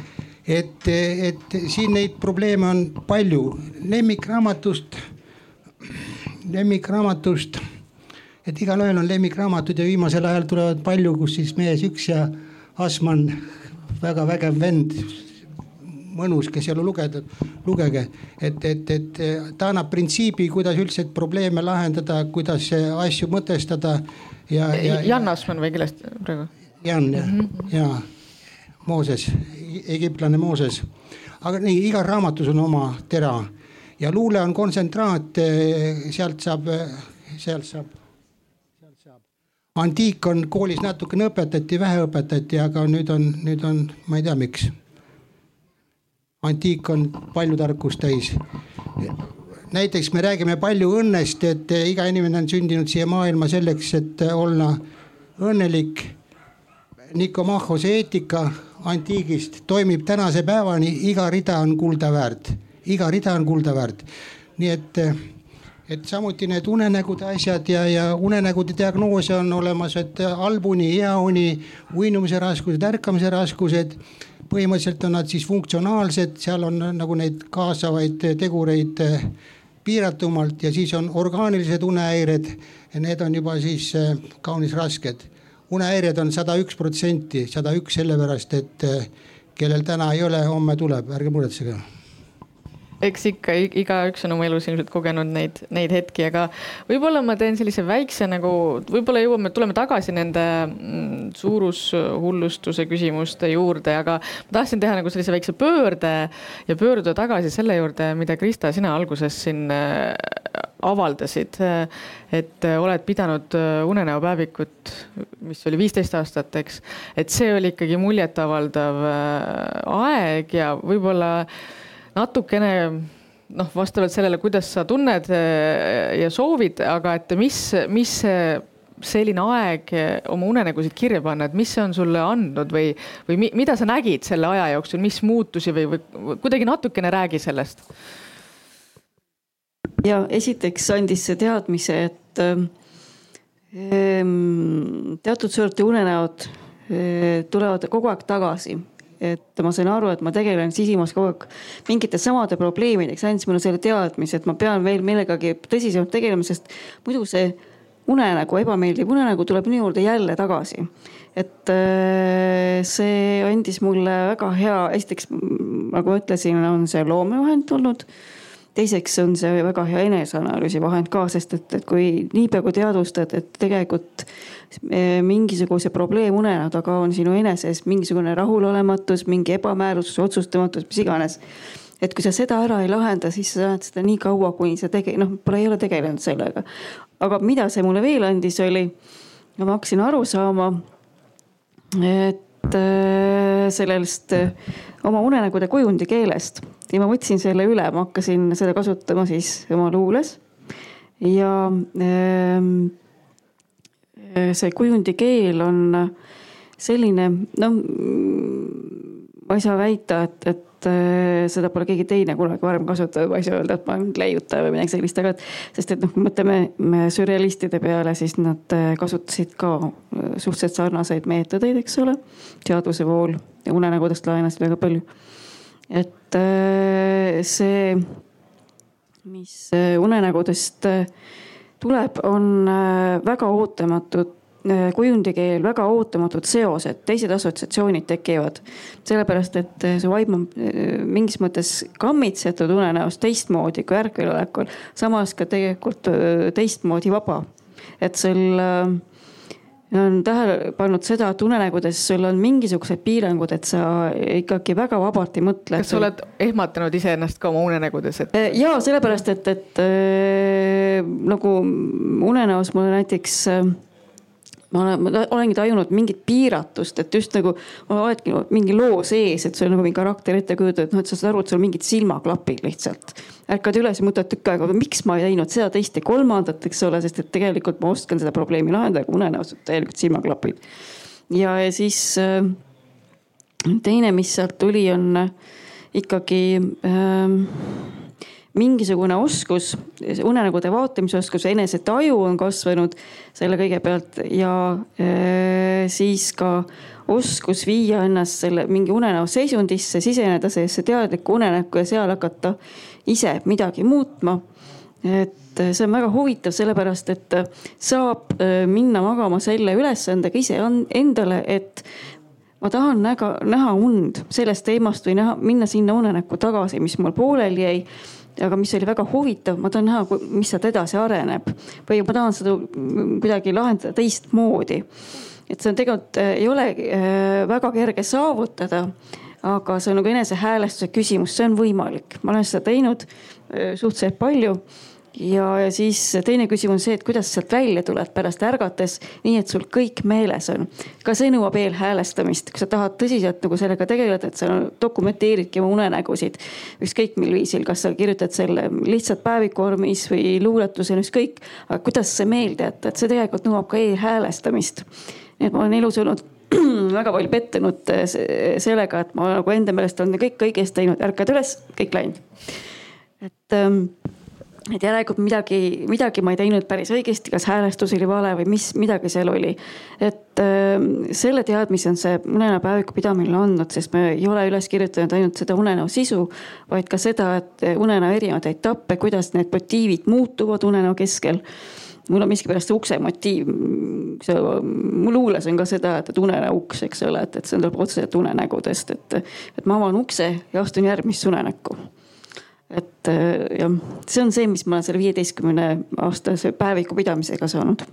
et, et siin neid probleeme on palju, lemmikraamatust lemmikraamatust. et igalühel on lemmikraamatud ja viimasel ajal tulevad palju, kus siis mees üks ja Asman, väga vägev vend mõnus, kes ei ole lugenud, lugege. et, et, et ta annab printsiibi, kuidas üldse probleeme lahendada, kuidas asju mõtestada ja, ja. Jan Asman või kellest praegu? Jan jah mm -hmm. ja Mooses, egiptlane Mooses. aga nii, igal raamatus on oma tera ja luule on kontsentraat, sealt saab, sealt saab, sealt saab. antiik on koolis natukene õpetati, vähe õpetati, aga nüüd on, nüüd on, ma ei tea, miks. antiik on palju tarkust täis. näiteks me räägime palju õnnest, et iga inimene on sündinud siia maailma selleks, et olla õnnelik. Nikomachose eetika antiigist toimib tänase päevani, iga rida on kulda väärt, iga rida on kulda väärt. nii et, et samuti need unenägude asjad ja, ja unenägude diagnoose on olemas, et albuni, heauni, uinumise raskused, ärkamise raskused. põhimõtteliselt on nad siis funktsionaalsed, seal on nagu neid kaasavaid tegureid piiratumalt ja siis on orgaanilised unehäired. Need on juba siis kaunis rasked unehäired on sada üks protsenti, sada üks sellepärast, et eh, kellel täna ei ole, homme tuleb, ärge muretsege eks ikka igaüks on oma elus ilmselt kogenud neid, neid hetki, aga võib-olla ma teen sellise väikse nagu, võib-olla jõuame, tuleme tagasi nende mm, suurushullustuse küsimuste juurde, aga ma tahtsin teha nagu sellise väikse pöörde ja pöörduda tagasi selle juurde, mida Krista, sina alguses siin äh, avaldasid, et oled pidanud äh, unenäopäevikut, mis oli viisteist aastat, eks. et see oli ikkagi muljetavaldav äh, aeg ja võib-olla natukene noh, vastavalt sellele, kuidas sa tunned äh, ja soovid, aga et mis, mis selline aeg oma unenägusid kirja panna, et mis see on sulle andnud või, või mida sa nägid selle aja jooksul, mis muutusi või, või kuidagi natukene räägi sellest. Ja esiteks andis see teadmise, et ähm, teatud sorti unenäod äh, tulevad kogu aeg tagasi et ma sain aru, et ma tegelen sisimas kogu aeg mingite samade probleemidega, see andis mulle selle teadmise, et ma pean veel millegagi tõsisemalt tegelema, sest muidu see unenägu, ebameeldiv unenägu tuleb minu juurde jälle tagasi. et äh, see andis mulle väga hea, esiteks nagu ma ütlesin, on see loomevahend olnud teiseks on see väga hea eneseanalüüsi vahend ka, sest et, et kui niipea kui teadvustad, et tegelikult eh, mingisuguse probleemunena taga on sinu eneses mingisugune rahulolematus, mingi ebamäärus, otsustamatus, mis iganes. et kui sa seda ära ei lahenda, siis sa näed seda nii kaua, kuni sa tege-, noh, pole, ei ole tegelenud sellega. aga mida see mulle veel andis, oli, ma hakkasin aru saama, et äh, sellest äh, oma unenägude kujundi keelest ja ma võtsin selle üle, ma hakkasin seda kasutama siis oma luules. ja ähm, äh, see kujundi keel on selline, noh, ma ei saa väita, et, et äh, seda pole keegi teine kunagi varem kasutanud, ma ei saa öelda, et ma olen leiutaja või midagi sellist, aga et. sest et noh, kui mõtleme sürrealistide peale, siis nad äh, kasutasid ka suhteliselt sarnaseid meetodeid, eks ole. teadvuse vool ja unenägudest laenasid väga palju et äh, see, mis äh, unenägudest äh, tuleb, on väga ootamatud kujundikeel, väga ootamatud seosed, teised assotsiatsioonid tekivad. sellepärast, et su vaim on mingis mõttes kammitsetud unenäos teistmoodi kui ärkvelolekul, samas ka tegelikult teistmoodi vaba. et sul olen tähele pannud seda, et unenägudes sul on mingisugused piirangud, et sa ikkagi väga vabalt ei mõtle. kas sa oled ehmatanud iseennast ka oma unenägudes, et? Äh, ja sellepärast, et, et äh, nagu unenäos mulle näiteks äh, ma olen, ma olengi tajunud mingit piiratust, et just nagu oledki mingi loo sees, et sul on nagu mingi karakter ette kujutatud, noh, et sa saad aru, et sul on mingid silmaklapid lihtsalt. ärkad üles ja mõtled tükk aega, miks ma ei teinud seda, teist ja kolmandat, eks ole, sest et tegelikult ma oskan seda probleemi lahendada, aga unenäos on täielikult silmaklapid. ja, ja siis äh, teine, mis sealt tuli, on äh, ikkagi äh, mingisugune oskus, unenägude vaatamise oskus, enesetaju on kasvanud selle kõigepealt ja äh, siis ka oskus viia ennast selle mingi unenäo seisundisse, siseneda sellesse teadlikku unenäkku ja seal hakata ise midagi muutma. et see on väga huvitav, sellepärast et saab äh, minna magama selle ülesandega ise endale, et ma tahan näga, näha und sellest teemast või näha, minna sinna unenäkku tagasi, mis mul pooleli jäi aga mis oli väga huvitav, ma tahan näha, mis sealt edasi areneb. Või ma tahan seda kuidagi lahendada teistmoodi. et see on tegelikult äh, ei ole äh, väga kerge saavutada, aga see on nagu enesehäälestuse küsimus, see on võimalik, ma olen seda teinud äh, suhteliselt palju ja, ja siis teine küsimus on see, et kuidas sealt välja tuled pärast ärgates, nii et sul kõik meeles on. ka see nõuab eelhäälestamist, kui sa tahad tõsiselt nagu sellega tegeleda, et sa dokumenteeridki oma unenägusid. ükskõik mil viisil, kas sa kirjutad selle lihtsalt päevikuvormis või luuletusena, ükskõik. aga kuidas see meelde jätta, et see tegelikult nõuab ka eelhäälestamist. nii et ma olen elus olnud väga palju pettunud eh, sellega, et ma nagu enda meelest olen kõik õigesti teinud, ärkad üles, kõik läinud. et ähm, et järelikult midagi, midagi ma ei teinud päris õigesti, kas häälestus oli vale või mis, midagi seal oli. et äh, selle teadmise on see unenäopäeviku pidamine andnud, sest me ei ole üles kirjutanud ainult seda unenäo sisu, vaid ka seda, et unenäo erinevaid etappe, kuidas need motiivid muutuvad unenäo keskel mul on miskipärast ukse motiiv, see, mul luules on ka seda, et, et unenäo uks, eks ole, et, et see tuleb otseselt unenägudest, et, et ma avan ukse ja astun järgmisse unenäkku et äh, jah, see on see, mis ma olen selle viieteistkümne aastase päeviku pidamisega saanud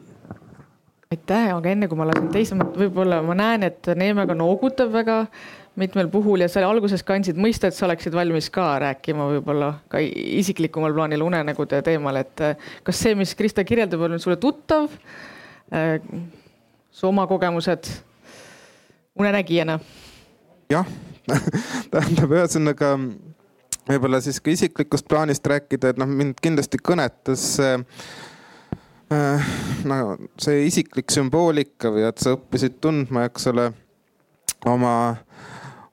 aitäh, aga enne kui ma lasen teise, võib-olla ma näen, et Neeme ka noogutab väga mitmel puhul ja sa alguses ka andsid mõista, et sa oleksid valmis ka rääkima võib-olla ka isiklikumal plaanil unenägude teemal, et äh, kas see, mis Krista kirjeldab, on sulle tuttav? Äh, su oma kogemused unenägijana? jah tähendab ühesõnaga võib-olla siis ka isiklikust plaanist rääkida, et noh, mind kindlasti kõnetas see äh, no see isiklik sümboolika või et sa õppisid tundma, eks ole, oma,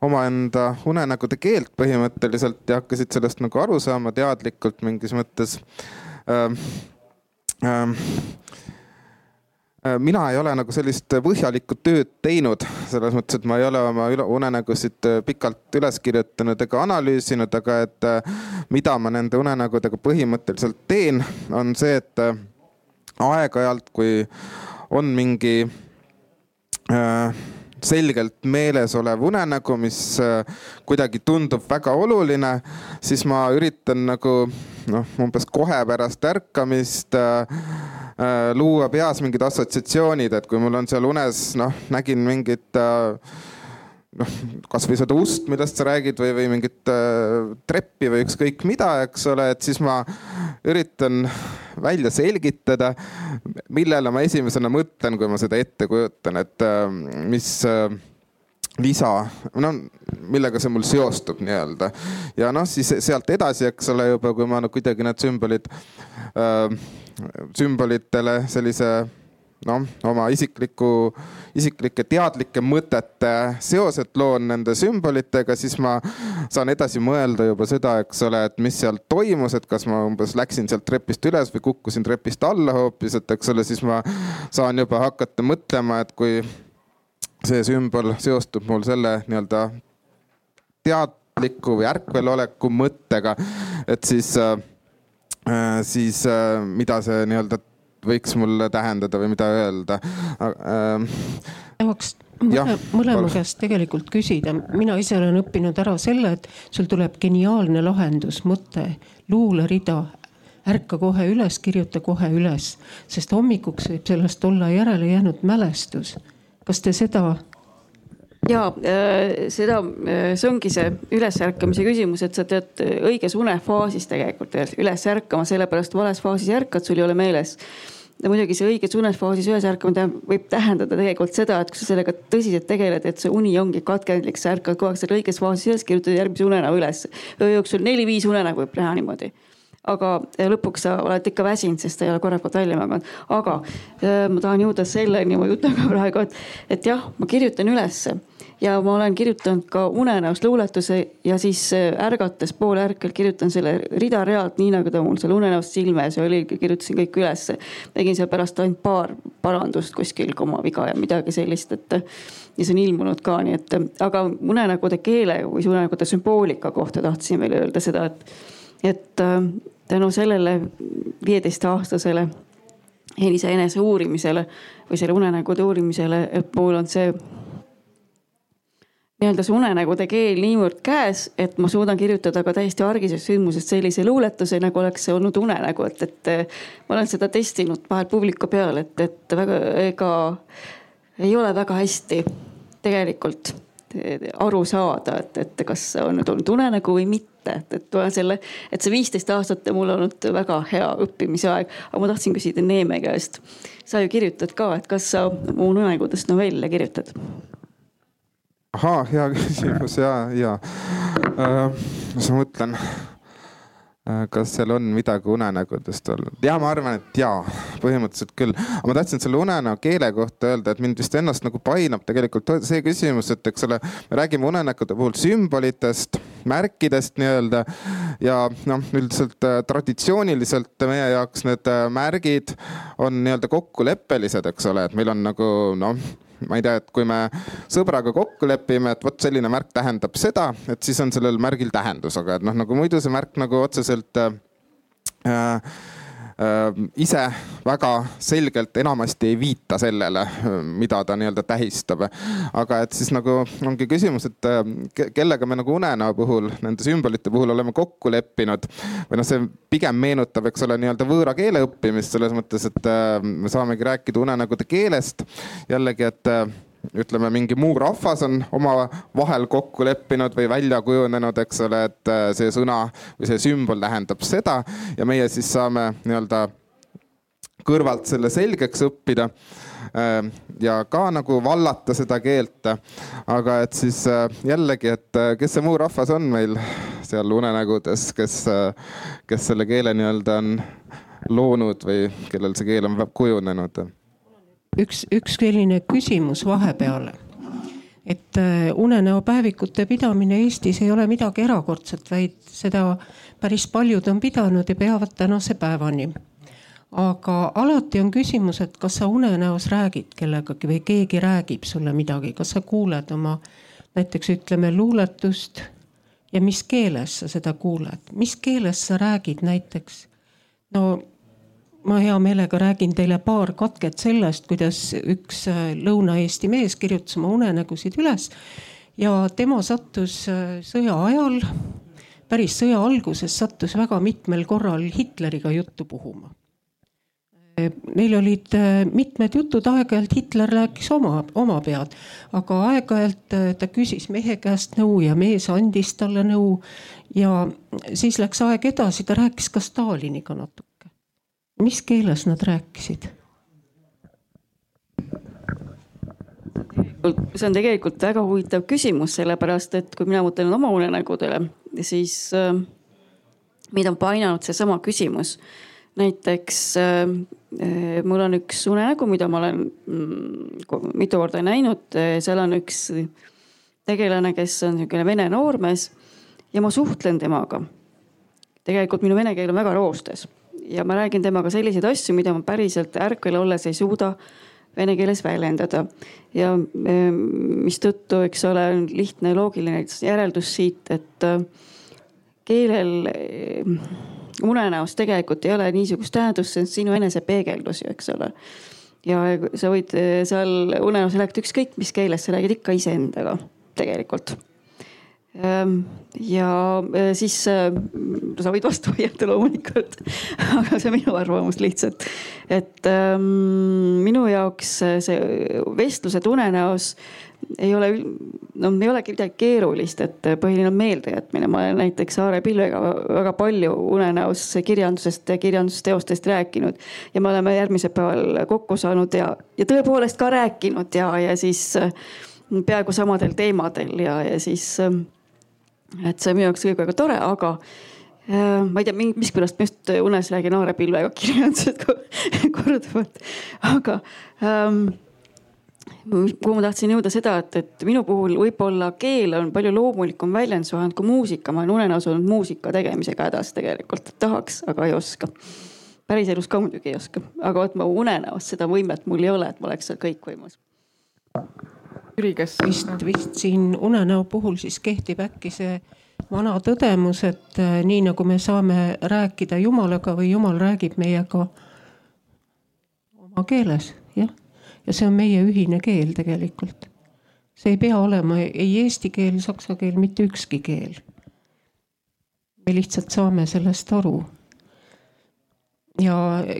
omaenda unenägude keelt põhimõtteliselt ja hakkasid sellest nagu aru saama teadlikult mingis mõttes äh,. Äh, Äh, mina ei ole nagu sellist põhjalikku tööd teinud, selles mõttes, et ma ei ole oma unenägusid äh, pikalt üles kirjutanud ega analüüsinud, aga et äh, mida ma nende unenägudega põhimõtteliselt teen, on see, et aeg-ajalt, kui on mingi äh, selgelt meeles olev unenägu, mis kuidagi tundub väga oluline, siis ma üritan nagu noh, umbes kohe pärast ärkamist äh, Äh, luua peas mingid assotsiatsioonid, et kui mul on seal unes, noh, nägin mingit äh, noh, kasvõi seda ust, millest sa räägid või, või mingit äh, treppi või ükskõik mida, eks ole, et siis ma üritan välja selgitada, millele ma esimesena mõtlen, kui ma seda ette kujutan, et mis lisa, no millega see mul seostub nii-öelda. ja noh, siis sealt edasi, eks ole, juba kui ma no kuidagi need sümbolid äh, sümbolitele sellise noh, oma isikliku, isiklike teadlike mõtete seoset loon nende sümbolitega, siis ma saan edasi mõelda juba seda, eks ole, et mis seal toimus, et kas ma umbes läksin sealt trepist üles või kukkusin trepist alla hoopis, et eks ole, siis ma saan juba hakata mõtlema, et kui see sümbol seostub mul selle nii-öelda teadliku või ärkveloleku mõttega, et siis äh, Äh, siis äh, mida see nii-öelda võiks mulle tähendada või mida öelda ähm,? tahaks mõle, mõlema käest tegelikult küsida, mina ise olen õppinud ära selle, et sul tuleb geniaalne lahendus, mõte, luulerida, ärka kohe üles, kirjuta kohe üles, sest hommikuks võib sellest olla järele jäänud mälestus. kas te seda ja äh, seda, äh, see ongi see ülesärkamise küsimus, et sa tead õiges unefaasis tegelikult üles ärkama, sellepärast vales faasis ärkad, sul ei ole meeles ja muidugi see õiges unefaasis üles ärkamine võib tähendada tegelikult seda, et kui sa sellega tõsiselt tegeled, et see uni ongi katkendlik, sa ärkad kogu aeg seal õiges faasis üles, kirjutad järgmise unenäo üles. öö jooksul neli-viis unenägu võib näha niimoodi aga lõpuks sa oled ikka väsinud, sest sa ei ole korralikult välja maganud. aga ma tahan jõuda selleni oma jutuga praegu, et, et jah, ma kirjutan ülesse ja ma olen kirjutanud ka unenäos luuletuse ja siis äh, ärgates poolärkel kirjutan selle rida-realt, nii nagu ta mul seal unenäos silme ees oli, kirjutasin kõik ülesse. tegin seal pärast ainult paar parandust kuskil komaviga ja midagi sellist, et ja see on ilmunud ka, nii et aga unenägude keele või unenägude sümboolika kohta tahtsin veel öelda seda, et, et äh, tänu sellele viieteistaastasele Elisa enese uurimisele või selle unenägude uurimisele, et mul on see nii-öelda see unenägude keel niivõrd käes, et ma suudan kirjutada ka täiesti argisest sündmusest sellise luuletuse, nagu oleks see olnud unenägu, et, et ma olen seda testinud vahel publiku peal, et, et väga, ega ei ole väga hästi tegelikult aru saada, et, et kas see on nüüd olnud unenägu või mitte, et, et tulen selle, et see viisteist aastat on mul olnud väga hea õppimise aeg. aga ma tahtsin küsida Neeme käest. sa ju kirjutad ka, et kas sa unenägudest novelle kirjutad? Ahaa, hea küsimus ja, ja äh,. mis ma mõtlen Äh, kas seal on midagi unenägudest olnud? ja ma arvan, et jaa, põhimõtteliselt küll. aga ma tahtsin selle unenäo keele kohta öelda, et mind vist ennast nagu painab tegelikult see küsimus, et eks ole, me räägime unenägude puhul sümbolitest, märkidest nii-öelda. ja noh, üldiselt äh, traditsiooniliselt meie jaoks need äh, märgid on nii-öelda kokkuleppelised, eks ole, et meil on nagu noh ma ei tea, et kui me sõbraga kokku lepime, et vot selline märk tähendab seda, et siis on sellel märgil tähendus, aga et noh, nagu muidu see märk nagu otseselt äh, äh, ise väga selgelt enamasti ei viita sellele, mida ta nii-öelda tähistab. aga et siis nagu ongi küsimus, et kellega me nagu unenäo puhul, nende sümbolite puhul oleme kokku leppinud või noh, see pigem meenutab, eks ole, nii-öelda võõra keele õppimist selles mõttes, et me saamegi rääkida unenägude keelest. jällegi, et ütleme, mingi muu rahvas on omavahel kokku leppinud või välja kujunenud, eks ole, et äh, see sõna või see sümbol tähendab seda ja meie siis saame nii-öelda kõrvalt selle selgeks õppida äh, ja ka nagu vallata seda keelt. aga et siis äh, jällegi, et kes see muu rahvas on meil seal unenägudes, kes, kes selle keele nii-öelda on loonud või kellel see keel on kujunenud üks, üks selline küsimus vahepeale. et äh, unenäopäevikute pidamine Eestis ei ole midagi erakordset, vaid seda päris paljud on pidanud ja peavad tänase päevani. aga alati on küsimus, et kas sa unenäos räägid kellegagi või keegi räägib sulle midagi, kas sa kuuled oma näiteks ütleme luuletust ja mis keeles sa seda kuuled, mis keeles sa räägid näiteks no ma hea meelega räägin teile paar katket sellest, kuidas üks äh, Lõuna-Eesti mees kirjutas oma unenägusid üles ja tema sattus äh, sõja ajal, päris sõja alguses sattus väga mitmel korral Hitleriga juttu puhuma. Äh, neil olid mitmed jutud, aeg-ajalt Hitler rääkis oma, oma pead, aga aeg-ajalt ta küsis mehe käest nõu ja mees andis talle nõu. ja siis läks aeg edasi, ta rääkis ka Staliniga natuke mis keeles nad rääkisid? see on tegelikult väga huvitav küsimus, sellepärast et kui mina mõtlen oma unenägudele, siis äh, mind on painanud seesama küsimus. näiteks äh, äh, mul on üks unenägu, mida ma olen mm, mitu korda näinud, seal on üks tegelane, kes on niisugune vene noormees ja ma suhtlen temaga. tegelikult minu vene keel on väga roostes ja ma räägin temaga selliseid asju, mida ma päriselt ärkvel olles ei suuda vene keeles väljendada. ja e, mistõttu, eks ole, on lihtne loogiline järeldus siit, et e, keelel e, unenäos tegelikult ei ole niisugust tähendust, see on sinu enesepeegeldus ju, eks ole. ja sa võid seal unenäos rääkida ükskõik mis keeles, sa räägid ikka iseendaga tegelikult ja eh, siis eh, sa võid vastu vaielda loomulikult, aga see on minu arvamus lihtsalt. et ähm, minu jaoks see vestlused unenäos ei ole, no ei olegi midagi keerulist, et põhiline on meeldejätmine. ma olen näiteks Aare Pilvega väga palju unenäos kirjandusest ja kirjandusteostest rääkinud ja me oleme järgmisel päeval kokku saanud ja, ja tõepoolest ka rääkinud ja, ja siis peaaegu samadel teemadel ja, ja siis et see on minu jaoks kõik väga tore, aga äh, ma ei tea, miskipärast ma just unes räägin haarepilvega kirjandused korduvalt, aga ähm, kuhu ma tahtsin jõuda seda, et, et minu puhul võib-olla keel on palju loomulikum väljendusvahend kui muusika. ma olen unenäos olnud muusika tegemisega hädas tegelikult, tahaks, aga ei oska. päriselus ka muidugi ei oska, aga vot ma unenäos seda võimet mul ei ole, et ma oleks seal kõikvõimas. Jüri, kes? vist, vist siin unenäo puhul siis kehtib äkki see vana tõdemus, et äh, nii nagu me saame rääkida Jumalaga või Jumal räägib meiega oma keeles, jah. ja see on meie ühine keel tegelikult. see ei pea olema ei eesti keel, saksa keel, mitte ükski keel. me lihtsalt saame sellest aru. Ja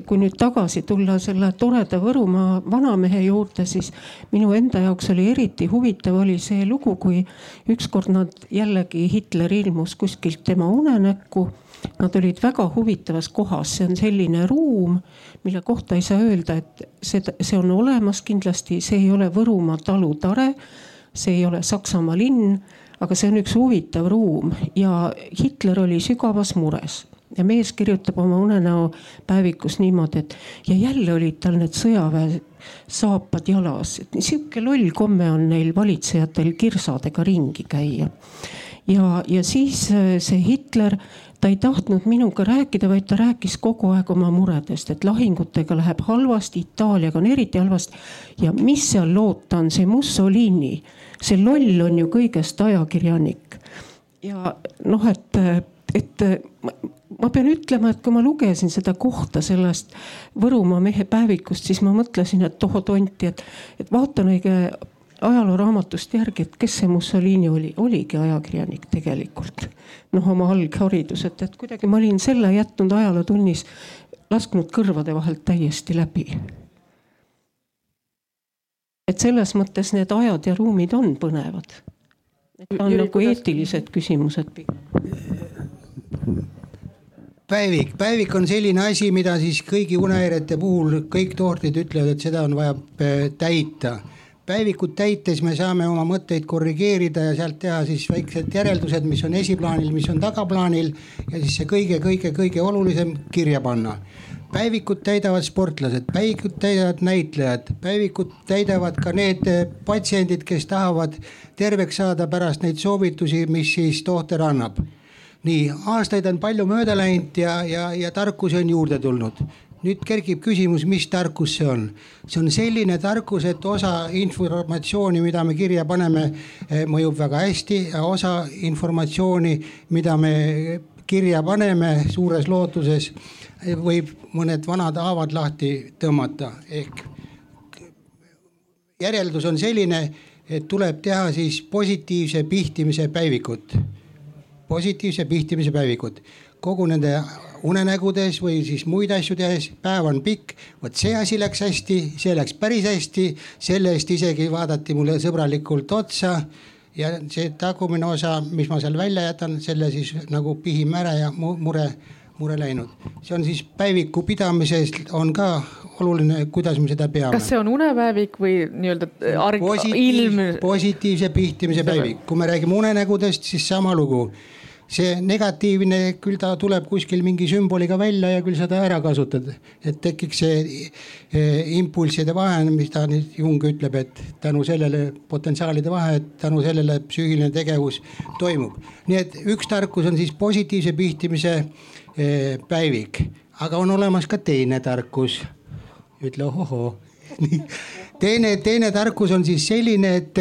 kui nüüd tagasi tulla selle toreda Võrumaa vanamehe juurde, siis minu enda jaoks oli eriti huvitav oli see lugu, kui ükskord nad jällegi Hitler ilmus kuskilt tema unenäkku. Nad olid väga huvitavas kohas, see on selline ruum, mille kohta ei saa öelda, et see, see on olemas kindlasti, see ei ole Võrumaa talutare, see ei ole Saksamaa linn, aga see on üks huvitav ruum. Ja Hitler oli sügavas mures ja mees kirjutab oma unenäo päevikus niimoodi, et ja jälle olid tal need sõjaväe saapad jalas, et sihuke loll komme on neil valitsejatel kirsadega ringi käia. ja, ja siis äh, see Hitler, ta ei tahtnud minuga rääkida, vaid ta rääkis kogu aeg oma muredest, et lahingutega läheb halvasti, Itaaliaga on eriti halvasti. ja mis seal loota on, see Mussolini, see loll on ju kõigest ajakirjanik. ja noh, et, et ma pean ütlema, et kui ma lugesin seda kohta sellest Võrumaa mehe päevikust, siis ma mõtlesin, et tohoo tonti, et, et vaatan õige ajalooraamatust järgi, et kes see Mussolini oli, oligi ajakirjanik tegelikult. noh, oma alghariduselt, et kuidagi ma olin selle jätnud ajalootunnis, lasknud kõrvade vahelt täiesti läbi. et selles mõttes need ajad ja ruumid on põnevad. Need on Jüri, nagu kuidas... eetilised küsimused pigem päevik, päevik on selline asi, mida siis kõigi unehäirete puhul kõik tohtrid ütlevad, et seda on vaja äh, täita. päevikut täites me saame oma mõtteid korrigeerida ja sealt teha siis väiksed järeldused, mis on esiplaanil, mis on tagaplaanil ja siis see kõige-kõige-kõige olulisem kirja panna. Päevikut täidavad sportlased, päevikut täidavad näitlejad, päevikut täidavad ka need äh, patsiendid, kes tahavad terveks saada pärast neid soovitusi, mis siis tohter annab nii aastaid on palju mööda läinud ja, ja, ja tarkusi on juurde tulnud. nüüd kerkib küsimus, mis tarkus see on. see on selline tarkus, et osa informatsiooni, mida me kirja paneme, eh, mõjub väga hästi osa informatsiooni, mida me kirja paneme suures lootuses, eh, võib mõned vanad haavad lahti tõmmata ehk järeldus on selline, et tuleb teha siis positiivse pihtimise päevikut positiivse pihtimise päevikud. kogu nende unenägudes või siis muid asju tehes, päev on pikk, vot see asi läks hästi, see läks päris hästi, selle eest isegi vaadati mulle sõbralikult otsa. Ja see tagumine osa, mis ma seal välja jätan, selle siis nagu pihime ära ja mure, mure läinud. see on siis päeviku pidamises on ka oluline, kuidas me seda peame. kas see on unepäevik või nii-öelda arg-, ilm? positiivse pihtimise päevik, kui me räägime unenägudest, siis sama lugu see negatiivne, küll ta tuleb kuskil mingi sümboliga välja ja küll seda ära kasutad, et tekiks see eh, impulsside vahe, mis ta nüüd Jung ütleb, et tänu sellele potentsiaalide vahe, et tänu sellele psüühiline tegevus toimub. nii et üks tarkus on siis positiivse pihtimise eh, päevik, aga on olemas ka teine tarkus. ütle ohohoo teine, teine tarkus on siis selline, et,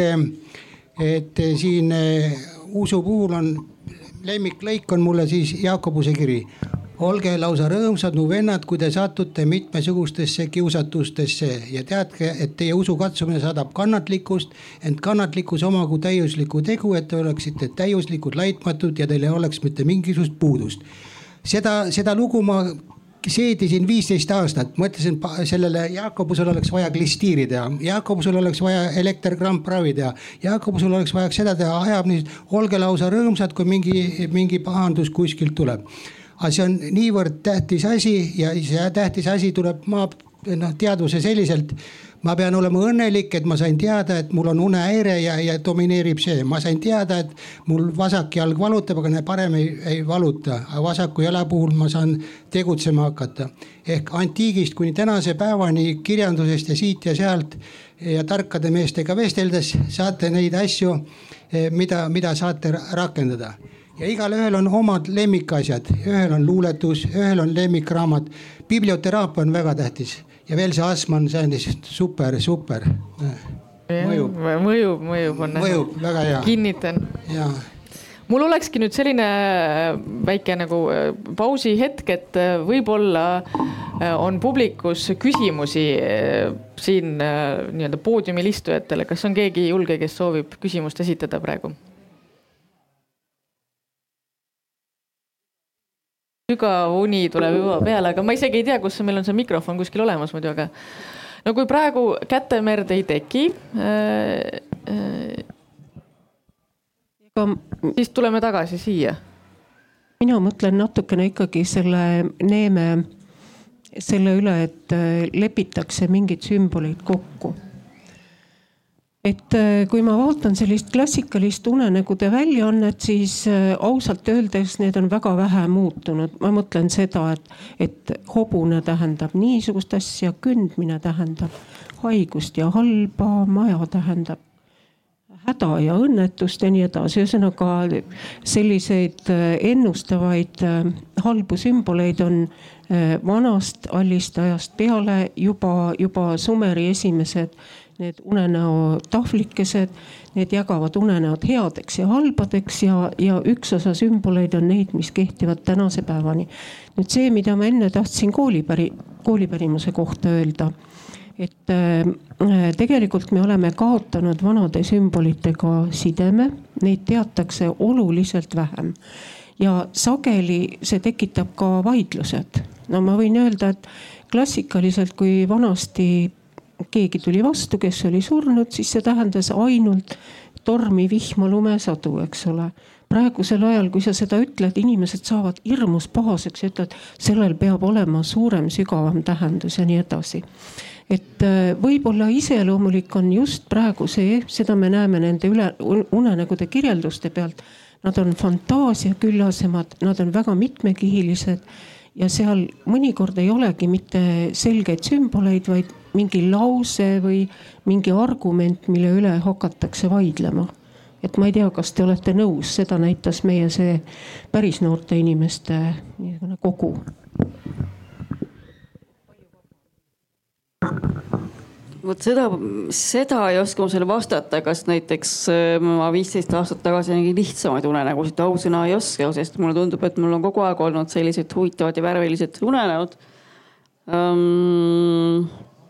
et siin eh, usu puhul on lemmiklõik on mulle siis Jaakobuse kiri. olge lausa rõõmsad, mu vennad, kui te satute mitmesugustesse kiusatustesse ja teadke, et teie usu katsumine saadab kannatlikkust, ent kannatlikkus omagu täiuslikku tegu, et te oleksite täiuslikud, laitmatud ja teil ei oleks mitte mingisugust puudust seda, seda lugu ma seedisin viisteist aastat, mõtlesin sellele Jaakobusel oleks vaja klistiiri teha, Jaakobusel oleks vaja elekterkrampravi teha, Jaakobusel oleks vaja seda teha, ajab nii, olge lausa rõõmsad, kui mingi, mingi pahandus kuskilt tuleb. aga see on niivõrd tähtis asi ja see tähtis asi tuleb maa, noh teadvuse selliselt ma pean olema õnnelik, et ma sain teada, et mul on unehäire ja, ja domineerib see, ma sain teada, et mul vasak jalg valutab, aga parem ei, ei valuta, aga vasaku jala puhul ma saan tegutsema hakata. ehk antiigist kuni tänase päevani kirjandusest ja siit ja sealt ja tarkade meestega vesteldes saate neid asju, eh, mida, mida saate rakendada. Ja igalühel on omad lemmikasjad, ühel on luuletus, ühel on lemmikraamat. biblioteraapia on väga tähtis ja veel see astma on, see on lihtsalt super, super. mõjub, mõjub, mõjub on. mõjub väga hea. kinnitan. jaa mul olekski nüüd selline äh, väike nagu äh, pausihetk, et äh, võib-olla on publikus küsimusi siin nii-öelda poodiumil istujatele, kas on keegi julge, kes soovib küsimust esitada praegu? Sügav uni tuleb juba peale, aga ma isegi ei tea, kus meil on see mikrofon kuskil olemas muidu, aga no kui praegu kätemerd ei teki äh,, äh, siis tuleme tagasi siia. mina mõtlen natukene ikkagi selle Neeme, selle üle, et äh, lepitakse mingeid sümboleid kokku et äh, kui ma vaatan sellist klassikalist unenägude väljaannet, siis äh, ausalt öeldes need on väga vähe muutunud. ma mõtlen seda, et, et hobune tähendab niisugust asja, kündmine tähendab haigust ja halba, maja tähendab häda ja õnnetust ja nii edasi. ühesõnaga selliseid äh, ennustavaid halbu sümboleid on vanast allist ajast peale juba, juba Sumeri esimesed need unenäo tahvlikesed, need jagavad unenäod headeks ja halbadeks ja, ja üks osa sümboleid on neid, mis kehtivad tänase päevani. nüüd see, mida ma enne tahtsin koolipäri, koolipärimuse kohta öelda et äh, tegelikult me oleme kaotanud vanade sümbolitega sideme, neid teatakse oluliselt vähem. ja sageli see tekitab ka vaidlused. no ma võin öelda, et klassikaliselt, kui vanasti keegi tuli vastu, kes oli surnud, siis see tähendas ainult tormi, vihma, lumesadu, eks ole. praegusel ajal, kui sa seda ütled, inimesed saavad hirmus pahaseks ja ütlevad, sellel peab olema suurem, sügavam tähendus ja nii edasi. et äh, võib-olla iseloomulik on just praegu see, seda me näeme nende üle unenägude kirjelduste pealt. Nad on fantaasiaküllasemad, nad on väga mitmekihilised ja seal mõnikord ei olegi mitte selgeid sümboleid, vaid mingi lause või mingi argument, mille üle hakatakse vaidlema. et ma ei tea, kas te olete nõus, seda näitas meie see päris noorte inimeste niisugune kogu vot seda, seda ei oska ma sulle vastata, kas näiteks äh, ma viisteist aastat tagasi nägin lihtsamaid unenägusid, ausõna ei oska, sest mulle tundub, et mul on kogu aeg olnud sellised huvitavad ja värvilised unenäod um,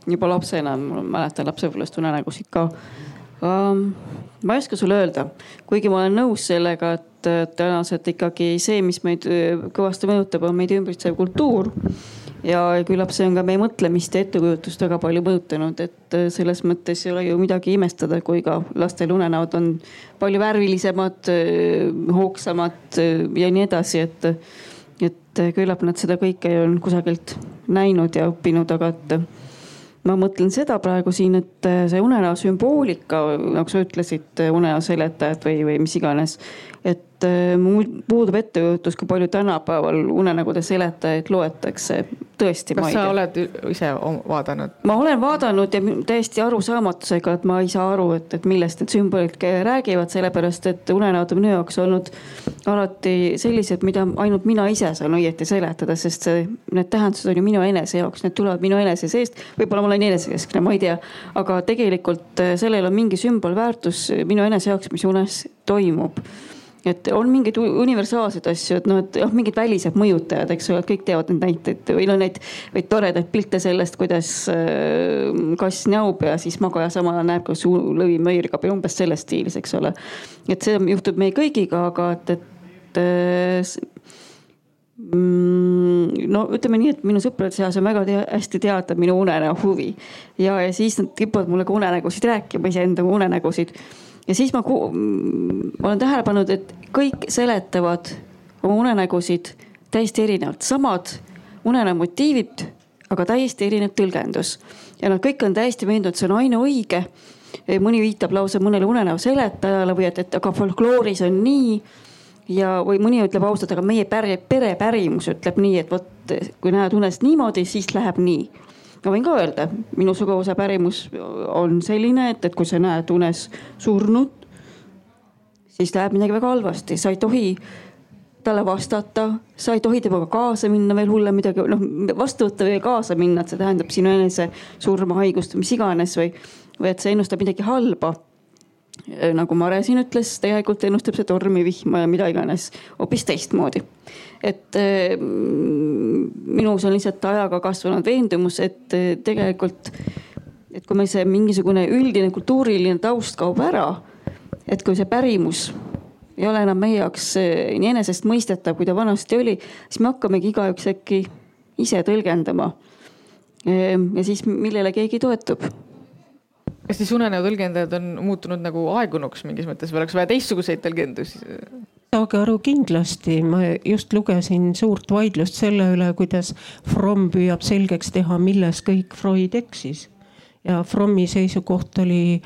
juba lapsena, ma mäletan lapsepõlvest unenägusid ka um,. ma ei oska sulle öelda, kuigi ma olen nõus sellega, et tõenäoliselt ikkagi see, mis meid äh, kõvasti mõjutab, on meid ümbritsev kultuur ja küllap see on ka meie mõtlemist ja ettekujutust väga palju mõjutanud, et äh, selles mõttes ei ole ju midagi imestada, kui ka lastel unenäod on palju värvilisemad, äh, hoogsamad ja nii edasi, et, et küllap nad seda kõike on kusagilt näinud ja õppinud, aga et ma mõtlen seda praegu siin, et äh, see unenäo sümboolika, nagu sa ütlesid, unenäo seletajad või, või mis iganes. et äh, mul puudub ettekujutus, kui palju tänapäeval unenägude seletajaid loetakse. tõesti. kas sa oled ise vaadanud? ma olen vaadanud ja täiesti arusaamatusega, et ma ei saa aru, et, et millest need sümbolid räägivad, sellepärast et unenäod on minu jaoks olnud alati sellised, mida ainult mina ise saan õieti seletada, sest see, need tähendused on ju minu enese jaoks, need tulevad minu enese seest. võib-olla ma olen olen enesekeskne, ma ei tea. aga tegelikult äh, sellel on mingi sümbolväärtus minu enese jaoks, mis unes toimub et on mingeid universaalseid asju, et noh, et jah, mingid välised mõjutajad, eks ole, kõik teavad neid näiteid või no neid, neid toredaid pilte sellest, kuidas äh, kass näub ja siis magaja samal ajal näeb, kuidas lõvi möirgab ja umbes selles stiilis, eks ole. et see juhtub meie kõigiga, aga et, et äh, Mm, no ütleme nii, et minu sõprade seas on väga tea, hästi teada minu unenäo huvi ja, ja siis nad kipuvad mulle ka unenägusid rääkima, iseenda unenägusid. Ja siis ma, ma olen tähele pannud, et kõik seletavad oma unenägusid täiesti erinevalt, samad unenäo motiivid, aga täiesti erinev tõlgendus. ja nad kõik on täiesti veendunud, see on ainuõige. mõni viitab lausa mõnele unenäo seletajale või et, et aga folklooris on nii ja, või mõni ütleb ausalt, aga meie pere, perepärimus ütleb nii, et vot kui näed unes niimoodi, siis läheb nii. Ma võin ka öelda, minu suguvõsa pärimus on selline, et, et kui sa näed unes surnut, siis läheb midagi väga halvasti, sa ei tohi talle vastata, sa ei tohi temaga kaasa minna, veel hullem midagi, noh vastu võtta või kaasa minna, et see tähendab sinu enese surma, haigust mis iganes või, või et see ennustab midagi halba nagu Mare siin ütles, tegelikult ennustab see tormi, vihma ja mida iganes hoopis teistmoodi. et äh, minus on lihtsalt ajaga kasvanud veendumus, et äh, tegelikult, et kui meil see mingisugune üldine kultuuriline taust kaob ära, et kui see pärimus ei ole enam meie jaoks nii enesestmõistetav, kui ta vanasti oli, siis me hakkamegi igaüks äkki ise tõlgendama. Ja siis millele keegi toetub kas siis unenäo tõlgendajad on muutunud nagu aegunuks mingis mõttes või oleks vaja teistsuguseid tõlgendusi? saage aru kindlasti, ma just lugesin suurt vaidlust selle üle, kuidas Fromm püüab selgeks teha, milles kõik Freud eksis. ja Frommi seisukoht oli,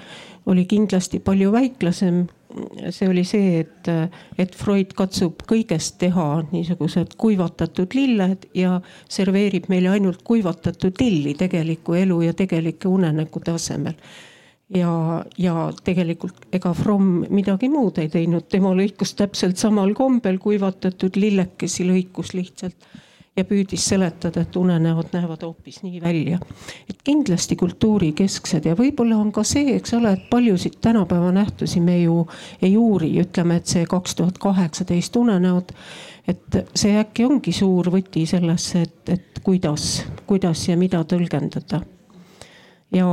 oli kindlasti palju väiklasem. see oli see, et, et Freud katsub kõigest teha niisugused kuivatatud lilled ja serveerib meile ainult kuivatatud lilli tegeliku elu ja tegelike unenägude asemel ja, ja tegelikult ega Fromm midagi muud ei teinud, tema lõikus täpselt samal kombel kuivatatud lillekesi lõikus lihtsalt ja püüdis seletada, et unenäod näevad hoopis nii välja. et kindlasti kultuurikesksed ja võib-olla on ka see, eks ole, et paljusid tänapäeva nähtusi me ju ei uuri, ütleme, et see kaks tuhat kaheksateist unenäod. et see äkki ongi suur võti sellesse, et, et kuidas, kuidas ja mida tõlgendada ja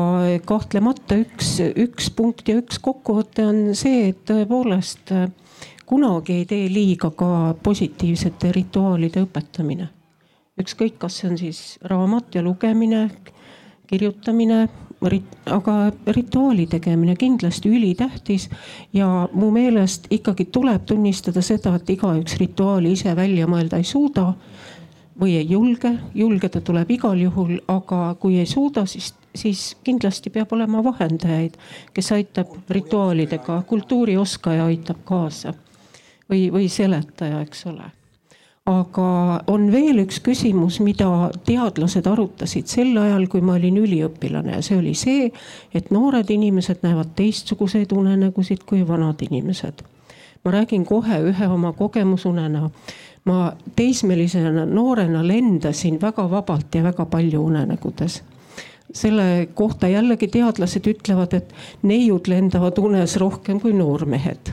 kahtlemata üks, üks punkt ja üks kokkuvõte on see, et tõepoolest äh, kunagi ei tee liiga ka positiivsete rituaalide õpetamine. ükskõik, kas see on siis raamat ja lugemine, kirjutamine, aga rituaali tegemine kindlasti ülitähtis ja mu meelest ikkagi tuleb tunnistada seda, et igaüks rituaali ise välja mõelda ei suuda või ei julge, julgeda tuleb igal juhul, aga kui ei suuda, siis siis kindlasti peab olema vahendajaid, kes aitab rituaalidega, kultuurioskaja aitab kaasa või, või seletaja, eks ole. aga on veel üks küsimus, mida teadlased arutasid sel ajal, kui ma olin üliõpilane ja see oli see, et noored inimesed näevad teistsuguseid unenägusid kui vanad inimesed. ma räägin kohe ühe oma kogemusunenäo ma teismelisena noorena lendasin väga vabalt ja väga palju unenägudes selle kohta jällegi teadlased ütlevad, et neiud lendavad unes rohkem kui noormehed.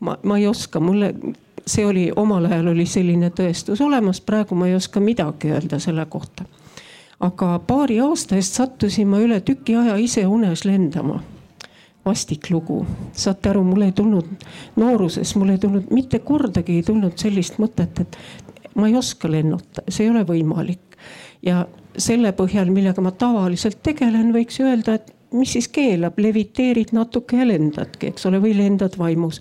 ma, ma ei oska, mulle see oli omal ajal oli selline tõestus olemas, praegu ma ei oska midagi öelda selle kohta. aga paari aasta eest sattusin ma üle tüki aja ise unes lendama vastik lugu, saate aru, mul ei tulnud nooruses, mul ei tulnud mitte kordagi ei tulnud sellist mõtet, et ma ei oska lennuta, see ei ole võimalik. ja selle põhjal, millega ma tavaliselt tegelen, võiks öelda, et mis siis keelab, leviteerid natuke ja lendadki, eks ole, või lendad vaimus.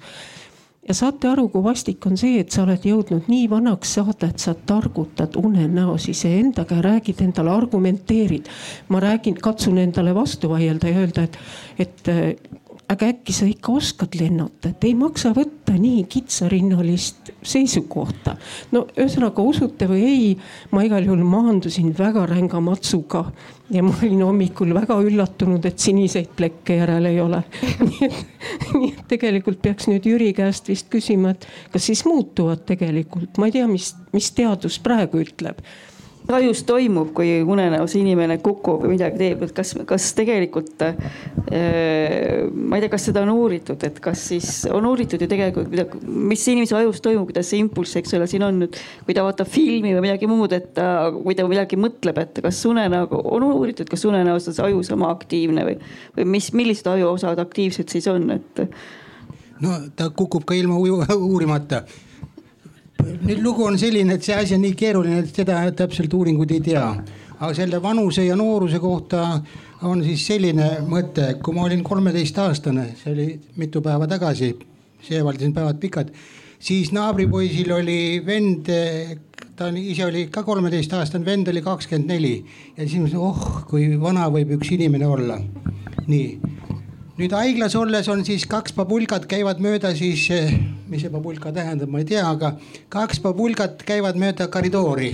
ja saate aru, kui vastik on see, et sa oled jõudnud nii vanaks saada, et sa targutad unenäos iseendaga ja räägid endale, argumenteerid. ma räägin, katsun endale vastu vaielda ja öelda, et, et aga äkki sa ikka oskad lennata, et ei maksa võtta nii kitsarinnalist seisukohta. no ühesõnaga usute või ei, ma igal juhul maandusin väga ränga matsuga ja ma olin hommikul väga üllatunud, et siniseid plekke järel ei ole. Nii et, nii et tegelikult peaks nüüd Jüri käest vist küsima, et kas siis muutuvad tegelikult, ma ei tea, mis, mis teadus praegu ütleb ajus toimub, kui unenäos inimene kukub või midagi teeb, et kas, kas tegelikult äh,, ma ei tea, kas seda on uuritud, et kas siis on uuritud ju tegelikult, mis inimese ajus toimub, kuidas see impulss, eks ole, siin on nüüd, kui ta vaatab filmi või midagi muud, et ta, kui ta midagi mõtleb, et kas unenäo, on uuritud, kas unenäos on see aju sama aktiivne või, või mis, millised ajuosad aktiivsed siis on, et. no ta kukub ka ilma uurimata nüüd lugu on selline, et see asi on nii keeruline, et seda täpselt uuringuid ei tea. aga selle vanuse ja nooruse kohta on siis selline mõte, kui ma olin kolmeteistaastane, see oli mitu päeva tagasi, seekord on päevad pikad, siis naabripoisil oli vend, ta ise oli ka kolmeteistaastane, vend oli kakskümmend neli ja siis mõtlesin, oh kui vana võib üks inimene olla. nii nüüd haiglas olles on siis kaks babulkat käivad mööda siis, eh, mis see babulka tähendab, ma ei tea, aga kaks babulkat käivad mööda koridori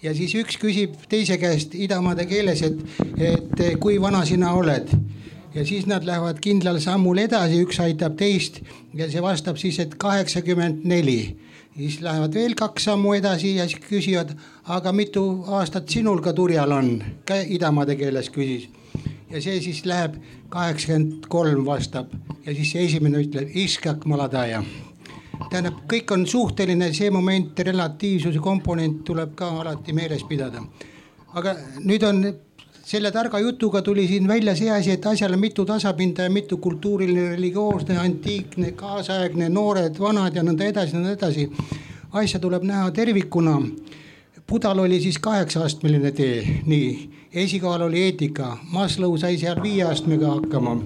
ja siis üks küsib teise käest idamaade keeles, et, et kui vana sina oled? Ja siis nad lähevad kindlal sammul edasi, üks aitab teist ja see vastab siis, et kaheksakümmend neli. siis lähevad veel kaks sammu edasi ja siis küsivad, aga mitu aastat sinul ka turjal on, idamaade keeles küsis ja see siis läheb kaheksakümmend kolm vastab ja siis see esimene ütleb iskak maladaja. tähendab, kõik on suhteline, see moment, relatiivsuse komponent tuleb ka alati meeles pidada. aga nüüd on selle targa jutuga tuli siin välja see asi, et asjal on mitu tasapinda ja mitu kultuuriline, religioosne, antiikne, kaasaegne, noored, vanad ja nõnda edasi, nõnda edasi. asja tuleb näha tervikuna. Budal oli siis kaheksa-astmeline tee, nii, esikohal oli eetika, Maslow sai seal viie astmega hakkama.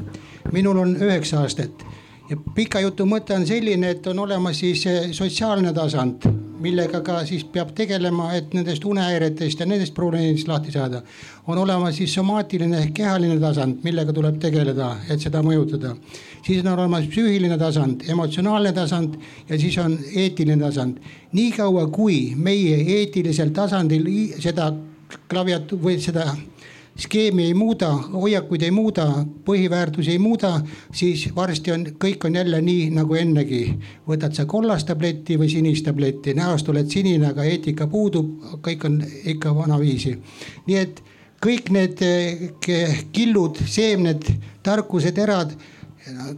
minul on üheksa aastat ja pika jutu mõte on selline, et on olemas siis sotsiaalne tasand, millega ka siis peab tegelema, et nendest unehäiretest ja nendest probleemidest lahti saada. on olemas siis somaatiline ehk kehaline tasand, millega tuleb tegeleda, et seda mõjutada. Siis on olemas psüühiline tasand, emotsionaalne tasand ja siis on eetiline tasand. niikaua kui meie eetilisel tasandil seda klaviatu- või seda skeemi ei muuda, hoiakuid ei muuda, põhiväärtusi ei muuda, siis varsti on, kõik on jälle nii nagu ennegi. võtad sa kollast tabletti või sinist tabletti, näost oled sinine, aga eetika puudub, kõik on ikka vanaviisi. nii et kõik need eh, killud, seemned, tarkused, terad,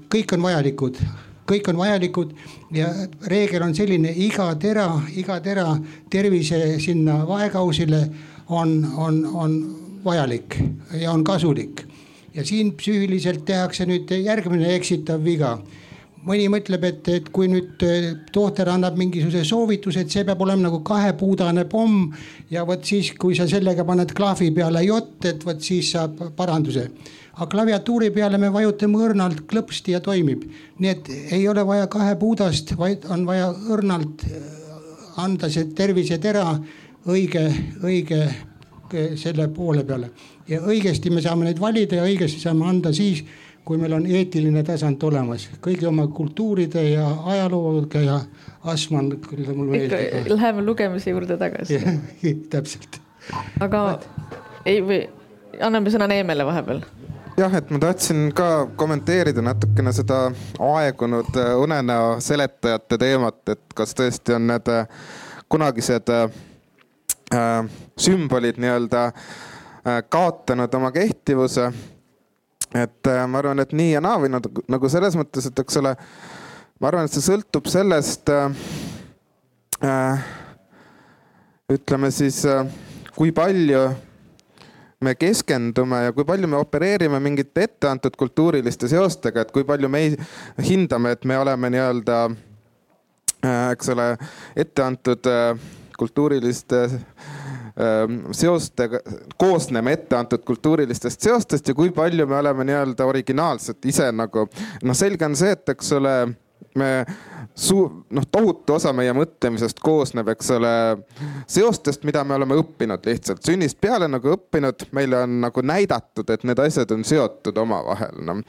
kõik on vajalikud kõik on vajalikud ja reegel on selline, iga tera, iga tera tervise sinna vahekausile on, on, on vajalik ja on kasulik. ja siin psüühiliselt tehakse nüüd järgmine eksitav viga mõni mõtleb, et, et kui nüüd eh, tohter annab mingisuguse soovituse, et see peab olema nagu kahepuudane pomm. ja vot siis, kui sa sellega paned klahvi peale jott, et vot siis saab paranduse. Aga klaviatuuri peale me vajutame õrnalt klõpsti ja toimib. nii et ei ole vaja kahepuudast, vaid on vaja õrnalt eh, anda see tervisetera õige, õige selle poole peale. ja õigesti me saame neid valida ja õigesti saame anda siis, kui meil on eetiline tasand olemas kõigi oma kultuuride ja ajalooga ja Asman küll mul meeldib. Läheme lugemise juurde tagasi. täpselt. aga ei või anname sõna Neemele vahepeal jah, et ma tahtsin ka kommenteerida natukene seda aegunud äh, unenäo seletajate teemat, et kas tõesti on need äh, kunagised äh, Äh, sümbolid nii-öelda äh, kaotanud oma kehtivuse. et äh, ma arvan, et nii ja naa või nagu, nagu selles mõttes, et eks ole, ma arvan, et see sõltub sellest äh,. ütleme siis, kui palju me keskendume ja kui palju me opereerime mingite etteantud kultuuriliste seostega, et kui palju me hindame, et me oleme nii-öelda äh,, eks ole, etteantud äh, kultuuriliste ähm, seostega, koosneme etteantud kultuurilistest seostest ja kui palju me oleme nii-öelda originaalsed ise nagu. noh, selge on see, et eks ole, me suu-, noh, tohutu osa meie mõtlemisest koosneb, eks ole, seostest, mida me oleme õppinud lihtsalt sünnist peale nagu õppinud, meile on nagu näidatud, et need asjad on seotud omavahel, noh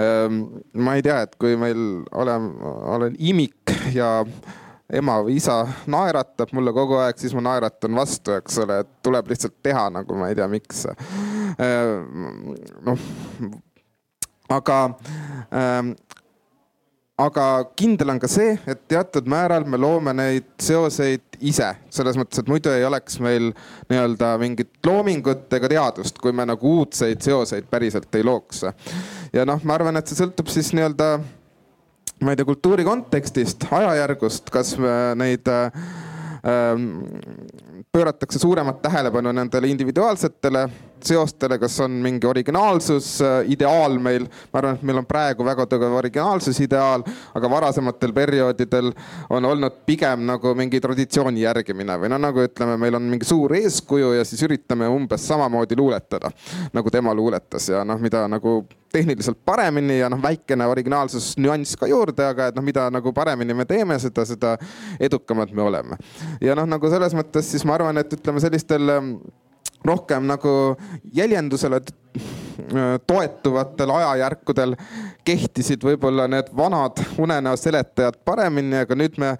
ähm, ma ei tea, et kui meil olen, olen imik ja ema või isa naeratab mulle kogu aeg, siis ma naeratan vastu, eks ole, et tuleb lihtsalt teha nagu ma ei tea, miks. Äh, noh, aga ähm, aga kindel on ka see, et teatud määral me loome neid seoseid ise, selles mõttes, et muidu ei oleks meil nii-öelda mingit loomingut ega teadust, kui me nagu uudseid seoseid päriselt ei looks. ja noh, ma arvan, et see sõltub siis nii-öelda ma ei tea, kultuuri kontekstist, ajajärgust, kas neid äh, ähm, pööratakse suuremat tähelepanu nendele individuaalsetele seostele, kas on mingi originaalsus, äh, ideaal meil. ma arvan, et meil on praegu väga tugev originaalsuse ideaal, aga varasematel perioodidel on olnud pigem nagu mingi traditsiooni järgimine või noh, nagu ütleme, meil on mingi suur eeskuju ja siis üritame umbes samamoodi luuletada nagu tema luuletas ja noh, mida nagu tehniliselt paremini ja noh, väikene originaalsus nüanss ka juurde, aga et noh, mida nagu paremini me teeme, seda, seda edukamad me oleme. ja noh, nagu selles mõttes siis ma arvan, et ütleme sellistel rohkem nagu jäljendusele toetuvatel ajajärkudel kehtisid võib-olla need vanad unenäo seletajad paremini, aga nüüd me,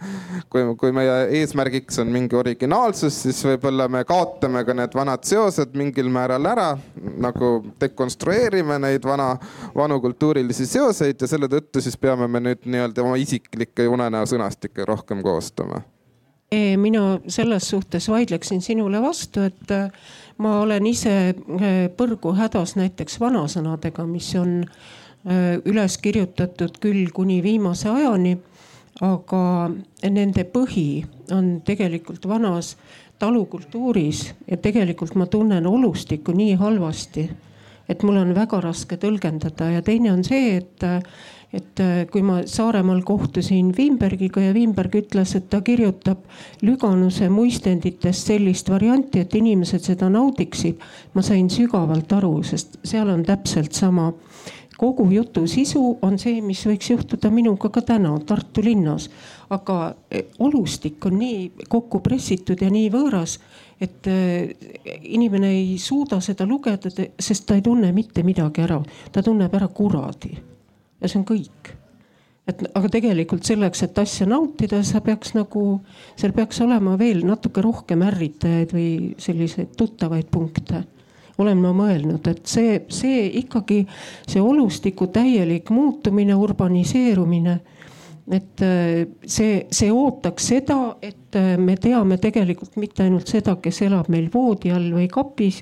kui, kui meie eesmärgiks on mingi originaalsus, siis võib-olla me kaotame ka need vanad seosed mingil määral ära, nagu dekonstrueerime neid vana, vanu kultuurilisi seoseid ja selle tõttu siis peame me nüüd nii-öelda oma isiklikke unenäo sõnastikke rohkem koostama. Mina selles suhtes vaidleksin sinule vastu, et ma olen ise äh, põrgu hädas näiteks vanasõnadega, mis on äh, üles kirjutatud küll kuni viimase ajani, aga nende põhi on tegelikult vanas talukultuuris ja tegelikult ma tunnen olustikku nii halvasti, et mul on väga raske tõlgendada. Ja teine on see, et et kui ma Saaremaal kohtusin Wimbergiga ja Wimberg ütles, et ta kirjutab Lüganuse muistenditest sellist varianti, et inimesed seda naudiksid. ma sain sügavalt aru, sest seal on täpselt sama kogu jutu sisu on see, mis võiks juhtuda minuga ka täna Tartu linnas. aga e, olustik on nii kokku pressitud ja nii võõras, et e, inimene ei suuda seda lugeda, sest ta ei tunne mitte midagi ära. ta tunneb ära kuradi ja see on kõik. Et aga tegelikult selleks, et asja nautida, sa peaks nagu, seal peaks olema veel natuke rohkem ärritajaid või selliseid tuttavaid punkte. Olen ma mõelnud, et see, see ikkagi see olustiku täielik muutumine, urbaniseerumine et äh, see, see ootaks seda, et äh, me teame tegelikult mitte ainult seda, kes elab meil voodi all või kapis,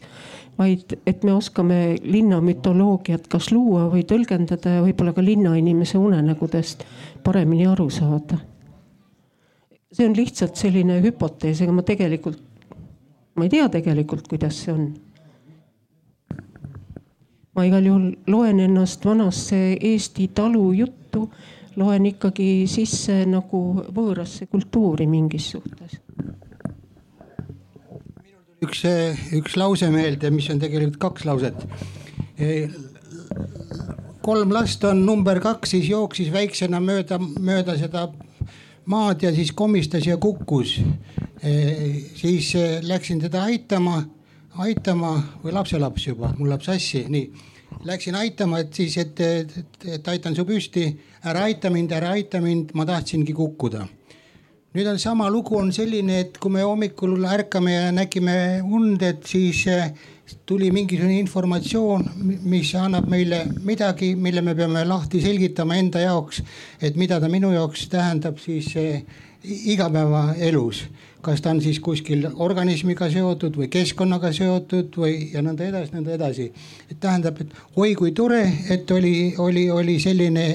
vaid et me oskame linna mütoloogiat kas luua või tõlgendada ja võib-olla ka linnainimese unenägudest paremini aru saada. see on lihtsalt selline hüpotees, ega ma tegelikult, ma ei tea tegelikult, kuidas see on ma igal juhul loen ennast vanasse Eesti talujuttu, loen ikkagi sisse nagu võõrasse kultuuri mingis suhtes. üks, üks lause meelde, mis on tegelikult kaks lauset. kolm last on number kaks, siis jooksis väiksena mööda, mööda seda maad ja siis komistas ja kukkus. siis läksin teda aitama aitama või lapselaps juba, mul läheb sassi, nii. Läksin aitama, et siis, et, et, et aitan su püsti, ära aita mind, ära aita mind, ma tahtsingi kukkuda. nüüd on sama lugu on selline, et kui me hommikul ärkame ja nägime und, et siis eh, tuli mingisugune informatsioon, mis annab meile midagi, mille me peame lahti selgitama enda jaoks. et mida ta minu jaoks tähendab siis eh, igapäevaelus kas ta on siis kuskil organismiga seotud või keskkonnaga seotud või ja nõnda edasi, nõnda edasi. et tähendab, et oi kui tore, et oli, oli, oli selline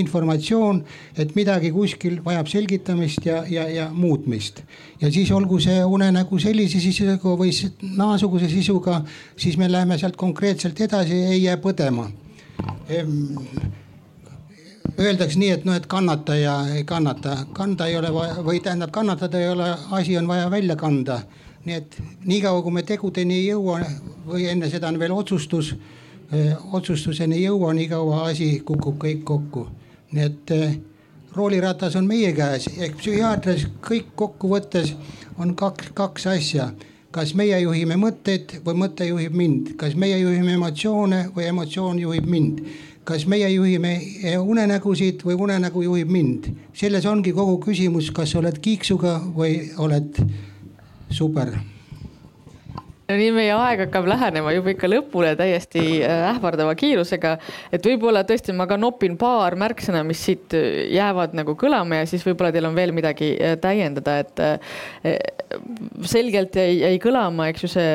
informatsioon, et midagi kuskil vajab selgitamist ja, ja, ja muutmist. ja siis olgu see unenägu sellise sisuga või naasuguse sisuga, siis me läheme sealt konkreetselt edasi, ei jää põdema öeldakse nii, et noh, et kannata ja ei kannata, kanda ei ole vaja või tähendab, kannatada ei ole, asi on vaja välja kanda. nii et niikaua, kui me tegudeni ei jõua või enne seda on veel otsustus, eh, otsustuseni ei jõua, nii kaua asi kukub kõik kokku. nii et eh, rooliratas on meie käes. Ehk psühhiaatrias kõik kokkuvõttes on kaks, kaks asja. Kas meie juhime mõtteid või mõte juhib mind, kas meie juhime emotsioone või emotsioon juhib mind kas meie juhime unenägusid või unenägu juhib mind. selles ongi kogu küsimus, kas oled kiiksuga või oled super no nii meie aeg hakkab lähenema juba ikka lõpule täiesti äh, ähvardava kiirusega. et võib-olla tõesti ma ka nopin paar märksõna, mis siit äh, jäävad nagu kõlama ja siis võib-olla teil on veel midagi äh, täiendada, et selgelt jäi, jäi kõlama, eks ju, see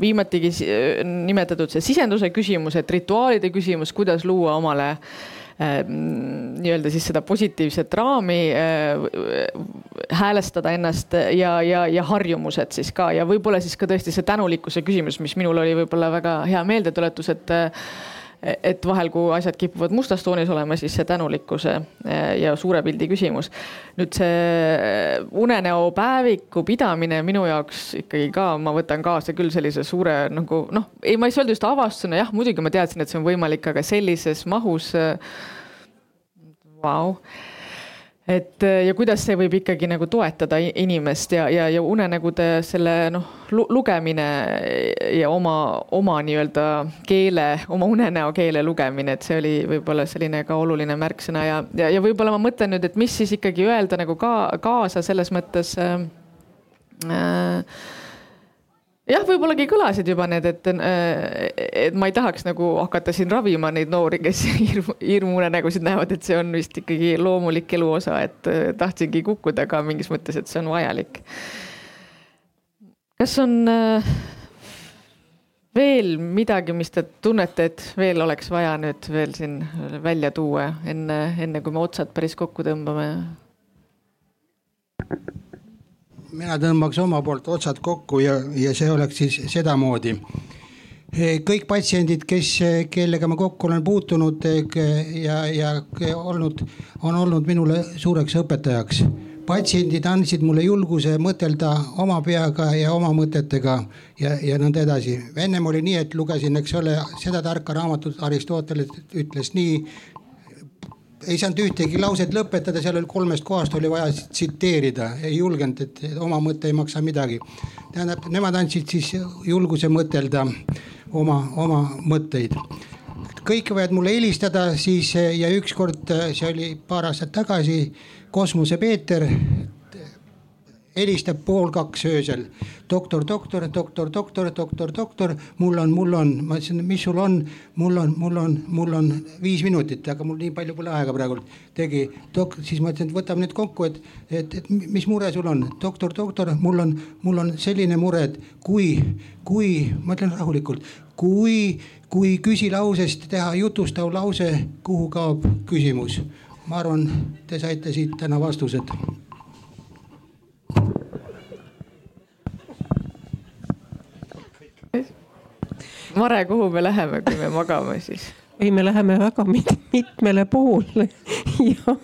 viimatigi nimetatud see sisenduse küsimus, et rituaalide küsimus, kuidas luua omale nii-öelda siis seda positiivset raami äh,, häälestada ennast ja, ja, ja harjumused siis ka. Ja võib-olla siis ka tõesti see tänulikkuse küsimus, mis minul oli võib-olla väga hea meeldetuletus, et et vahel, kui asjad kipuvad mustas toonis olema, siis see tänulikkuse eh, ja suure pildi küsimus. nüüd see unenäo päeviku pidamine minu jaoks ikkagi ka, ma võtan kaasa küll sellise suure nagu noh, ei, ma ei saa öelda just avastusena, jah, muidugi ma teadsin, et see on võimalik, aga sellises mahus. Eh, vau et äh, ja kuidas see võib ikkagi nagu toetada inimest ja, ja, ja unenägude selle noh, lugemine ja oma, oma nii-öelda keele, oma unenäo keele lugemine, et see oli võib-olla selline ka oluline märksõna ja, ja, ja võib-olla ma mõtlen nüüd, et mis siis ikkagi öelda nagu ka kaasa selles mõttes äh,. äh jah, võib-ollagi kõlasid juba need, et, et ma ei tahaks nagu hakata siin ravima neid noori, kes hirmu, hirmuunenägusid näevad, et see on vist ikkagi loomulik elu osa, et äh, tahtsingi kukkuda ka mingis mõttes, et see on vajalik. kas on äh, veel midagi, mis te tunnete, et veel oleks vaja nüüd veel siin välja tuua enne, enne kui me otsad päris kokku tõmbame? Mina tõmbaks oma poolt otsad kokku ja, ja see oleks siis sedamoodi. kõik patsiendid, kes, kellega ma kokku olen puutunud ja, ja olnud, on olnud minule suureks õpetajaks. patsiendid andsid mulle julguse mõtelda oma peaga ja oma mõtetega ja, ja nõnda edasi. ennem oli nii, et lugesin, eks ole, seda tarka raamatut Aristoteles ütles nii ei saanud ühtegi lauset lõpetada, seal oli kolmest kohast oli vaja tsiteerida, ei julgenud, et oma mõte ei maksa midagi. tähendab, nemad andsid siis julguse mõtelda oma, oma mõtteid. kõik võivad mulle helistada siis ja ükskord, see oli paar aastat tagasi, Kosmose Peeter helistab pool kaks öösel. doktor, doktor, doktor, doktor, doktor, doktor, mul on, mul on, ma ütlesin, mis sul on, mul on, mul on, mul on viis minutit, aga mul nii palju pole aega praegu. tegi dok-, siis ma ütlesin, et võtame nüüd kokku, et, et, et mis mure sul on, doktor, doktor, mul on, mul on selline mure, et kui, kui, ma ütlen rahulikult, kui, kui küsilausest teha jutustav lause, kuhu kaob küsimus? Ma arvan, te saite siit täna vastused Mare, kuhu me läheme, kui me magame siis? ei, me läheme väga mit mitmele poole ja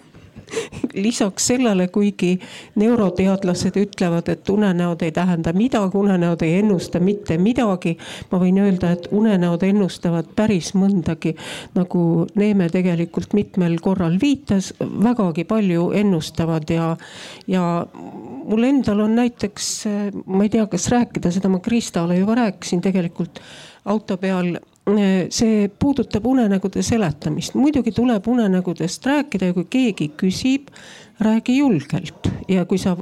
lisaks sellele, kuigi neuroteadlased ütlevad, et unenäod ei tähenda midagi, unenäod ei ennusta mitte midagi. ma võin öelda, et unenäod ennustavad päris mõndagi, nagu Neeme tegelikult mitmel korral viitas, vägagi palju ennustavad ja, ja mul endal on näiteks, ma ei tea, kas rääkida, seda ma Kristale juba rääkisin tegelikult auto peal see puudutab unenägude seletamist, muidugi tuleb unenägudest rääkida ja kui keegi küsib, räägi julgelt ja kui sa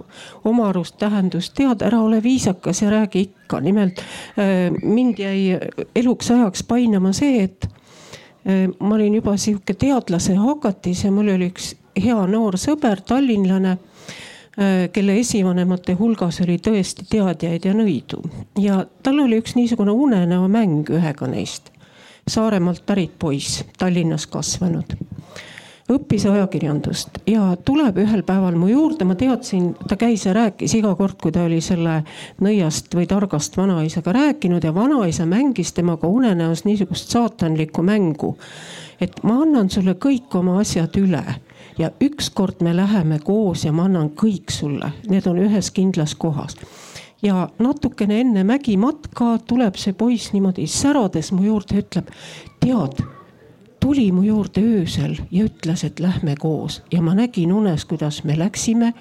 oma arust tähendust tead, ära ole viisakas ja räägi ikka. nimelt äh, mind jäi eluks ajaks painama see, et äh, ma olin juba sihuke teadlase hakatis ja mul oli üks hea noor sõber, tallinlane Äh, kelle esivanemate hulgas oli tõesti teadjaid ja nõidu ja tal oli üks niisugune unenäomäng ühega neist. Saaremaalt pärit poiss, Tallinnas kasvanud õppis ajakirjandust ja tuleb ühel päeval mu juurde, ma teadsin, ta käis ja rääkis iga kord, kui ta oli selle nõiast või targast vanaisaga rääkinud ja vanaisa mängis temaga unenäos niisugust saatanlikku mängu. et ma annan sulle kõik oma asjad üle ja ükskord me läheme koos ja ma annan kõik sulle, need on ühes kindlas kohas ja natukene enne mägimatka tuleb see poiss niimoodi särades mu juurde, ütleb, tead, tuli mu juurde öösel ja ütles, et lähme koos ja ma nägin unes, kuidas me läksime.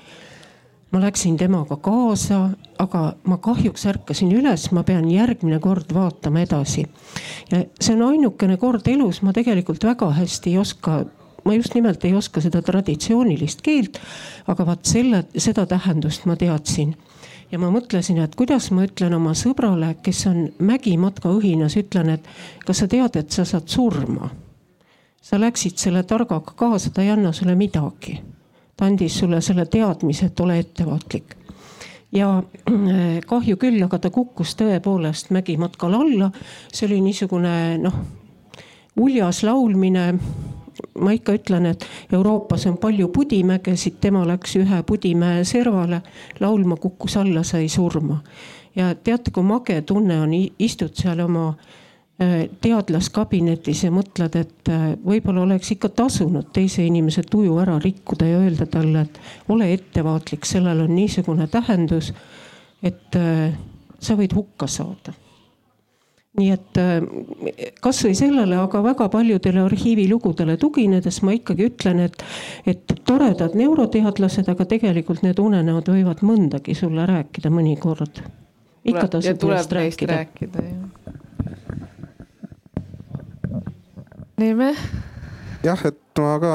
ma läksin temaga kaasa, aga ma kahjuks ärkasin üles, ma pean järgmine kord vaatama edasi. ja see on ainukene kord elus, ma tegelikult väga hästi ei oska ma just nimelt ei oska seda traditsioonilist keelt, aga vaat selle, seda tähendust ma teadsin. ja ma mõtlesin, et kuidas ma ütlen oma sõbrale, kes on mägimatka õhinas, ütlen, et kas sa tead, et sa saad surma. sa läksid selle targaga kaasa, ta ei anna sulle midagi. ta andis sulle selle teadmise, et ole ettevaatlik ja kahju küll, aga ta kukkus tõepoolest mägimatkal alla. see oli niisugune noh, uljas laulmine ma ikka ütlen, et Euroopas on palju pudimägesid, tema läks ühe pudimäe servale laulma, kukkus alla, sai surma. ja teate, kui mage tunne on, istud seal oma äh, teadlaskabinetis ja mõtled, et äh, võib-olla oleks ikka tasunud teise inimese tuju ära rikkuda ja öelda talle, et ole ettevaatlik, sellel on niisugune tähendus, et äh, sa võid hukka saada nii et äh, kasvõi sellele, aga väga paljudele arhiivilugudele tuginedes ma ikkagi ütlen, et, et toredad neuroteadlased, aga tegelikult need unenäod võivad mõndagi sulle rääkida mõnikord. ikka tasub neist rääkida. rääkida Niime? jah, et ma ka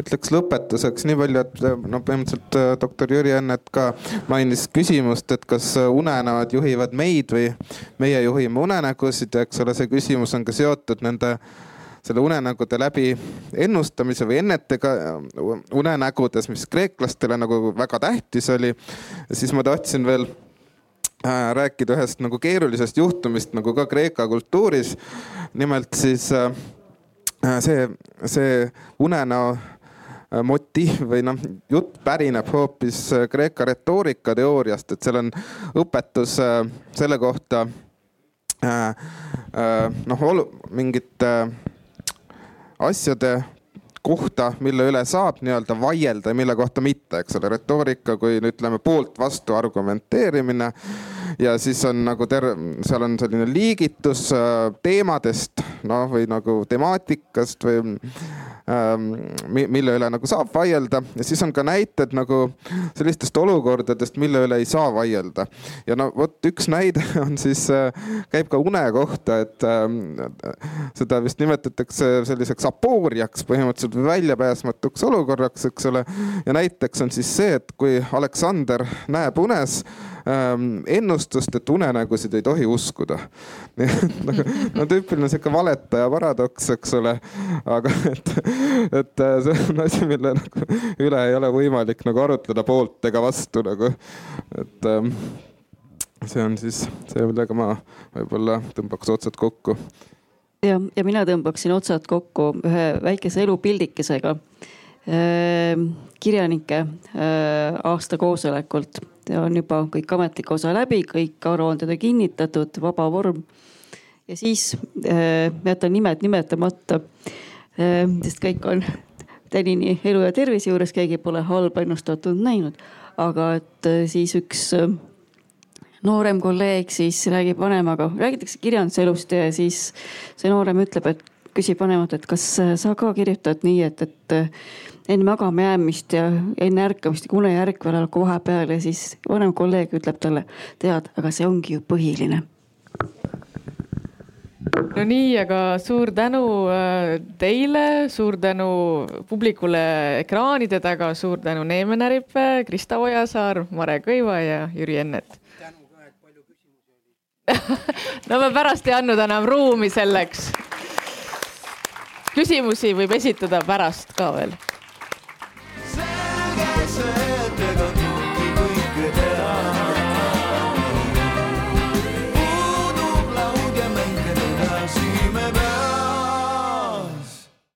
ütleks lõpetuseks nii palju, et no põhimõtteliselt äh, doktor Jüri Ennet ka mainis küsimust, et kas äh, unenäod juhivad meid või meie juhime unenägusid ja eks ole, see küsimus on ka seotud nende selle unenägude läbi ennustamise või ennetega äh, unenägudes, mis kreeklastele nagu väga tähtis oli. siis ma tahtsin veel rääkida ühest nagu keerulisest juhtumist nagu ka Kreeka kultuuris. nimelt siis see, see unenäo motiiv või noh, jutt pärineb hoopis Kreeka retoorika teooriast, et seal on õpetus selle kohta noh, mingite asjade kohta, mille üle saab nii-öelda vaielda ja mille kohta mitte, eks ole, retoorika kui ütleme poolt vastu argumenteerimine. ja siis on nagu ter-, seal on selline liigitus teemadest, noh või nagu temaatikast või mille üle nagu saab vaielda ja siis on ka näited nagu sellistest olukordadest, mille üle ei saa vaielda. ja no vot üks näide on siis, äh, käib ka une kohta, et ähm, seda vist nimetatakse selliseks apooriaks põhimõtteliselt väljapääsmatuks olukorraks, eks ole. ja näiteks on siis see, et kui Aleksander näeb unes ähm, ennustust, et unenägusid ei tohi uskuda. nagu no tüüpiline sihuke valetaja paradoks, eks ole. aga et, et äh, see on asi, mille nagu üle ei ole võimalik nagu arutleda poolt ega vastu nagu, et ähm, see on siis see, millega ma võib-olla tõmbaks otsad kokku. ja, ja mina tõmbaksin otsad kokku ühe väikese elupildikesega äh, kirjanike äh, aasta koosolekult on juba kõik ametlik osa läbi, kõik aruanded on kinnitatud, vaba vorm. ja siis äh, jätan nimed nimetamata äh,, sest kõik on tänini elu ja tervise juures, keegi pole halba ennustatult näinud. aga et äh, siis üks noorem kolleeg siis räägib vanemaga, räägitakse kirjanduselust ja siis see noorem ütleb, et küsib vanemalt, et kas sa ka kirjutad nii, et, et enne magama jäämist ja enne ärkamist ja unejärg veel algab vahepeal ja siis vanem kolleeg ütleb talle, tead, aga see ongi ju põhiline no nii, aga suur tänu äh, teile, suur tänu publikule ekraanide taga, suur tänu Neeme Näripe, Krista Ojasaar, Mare Kõiva ja Jüri Ennet. no me pärast ei andnud enam ruumi selleks. küsimusi võib esitada pärast ka veel.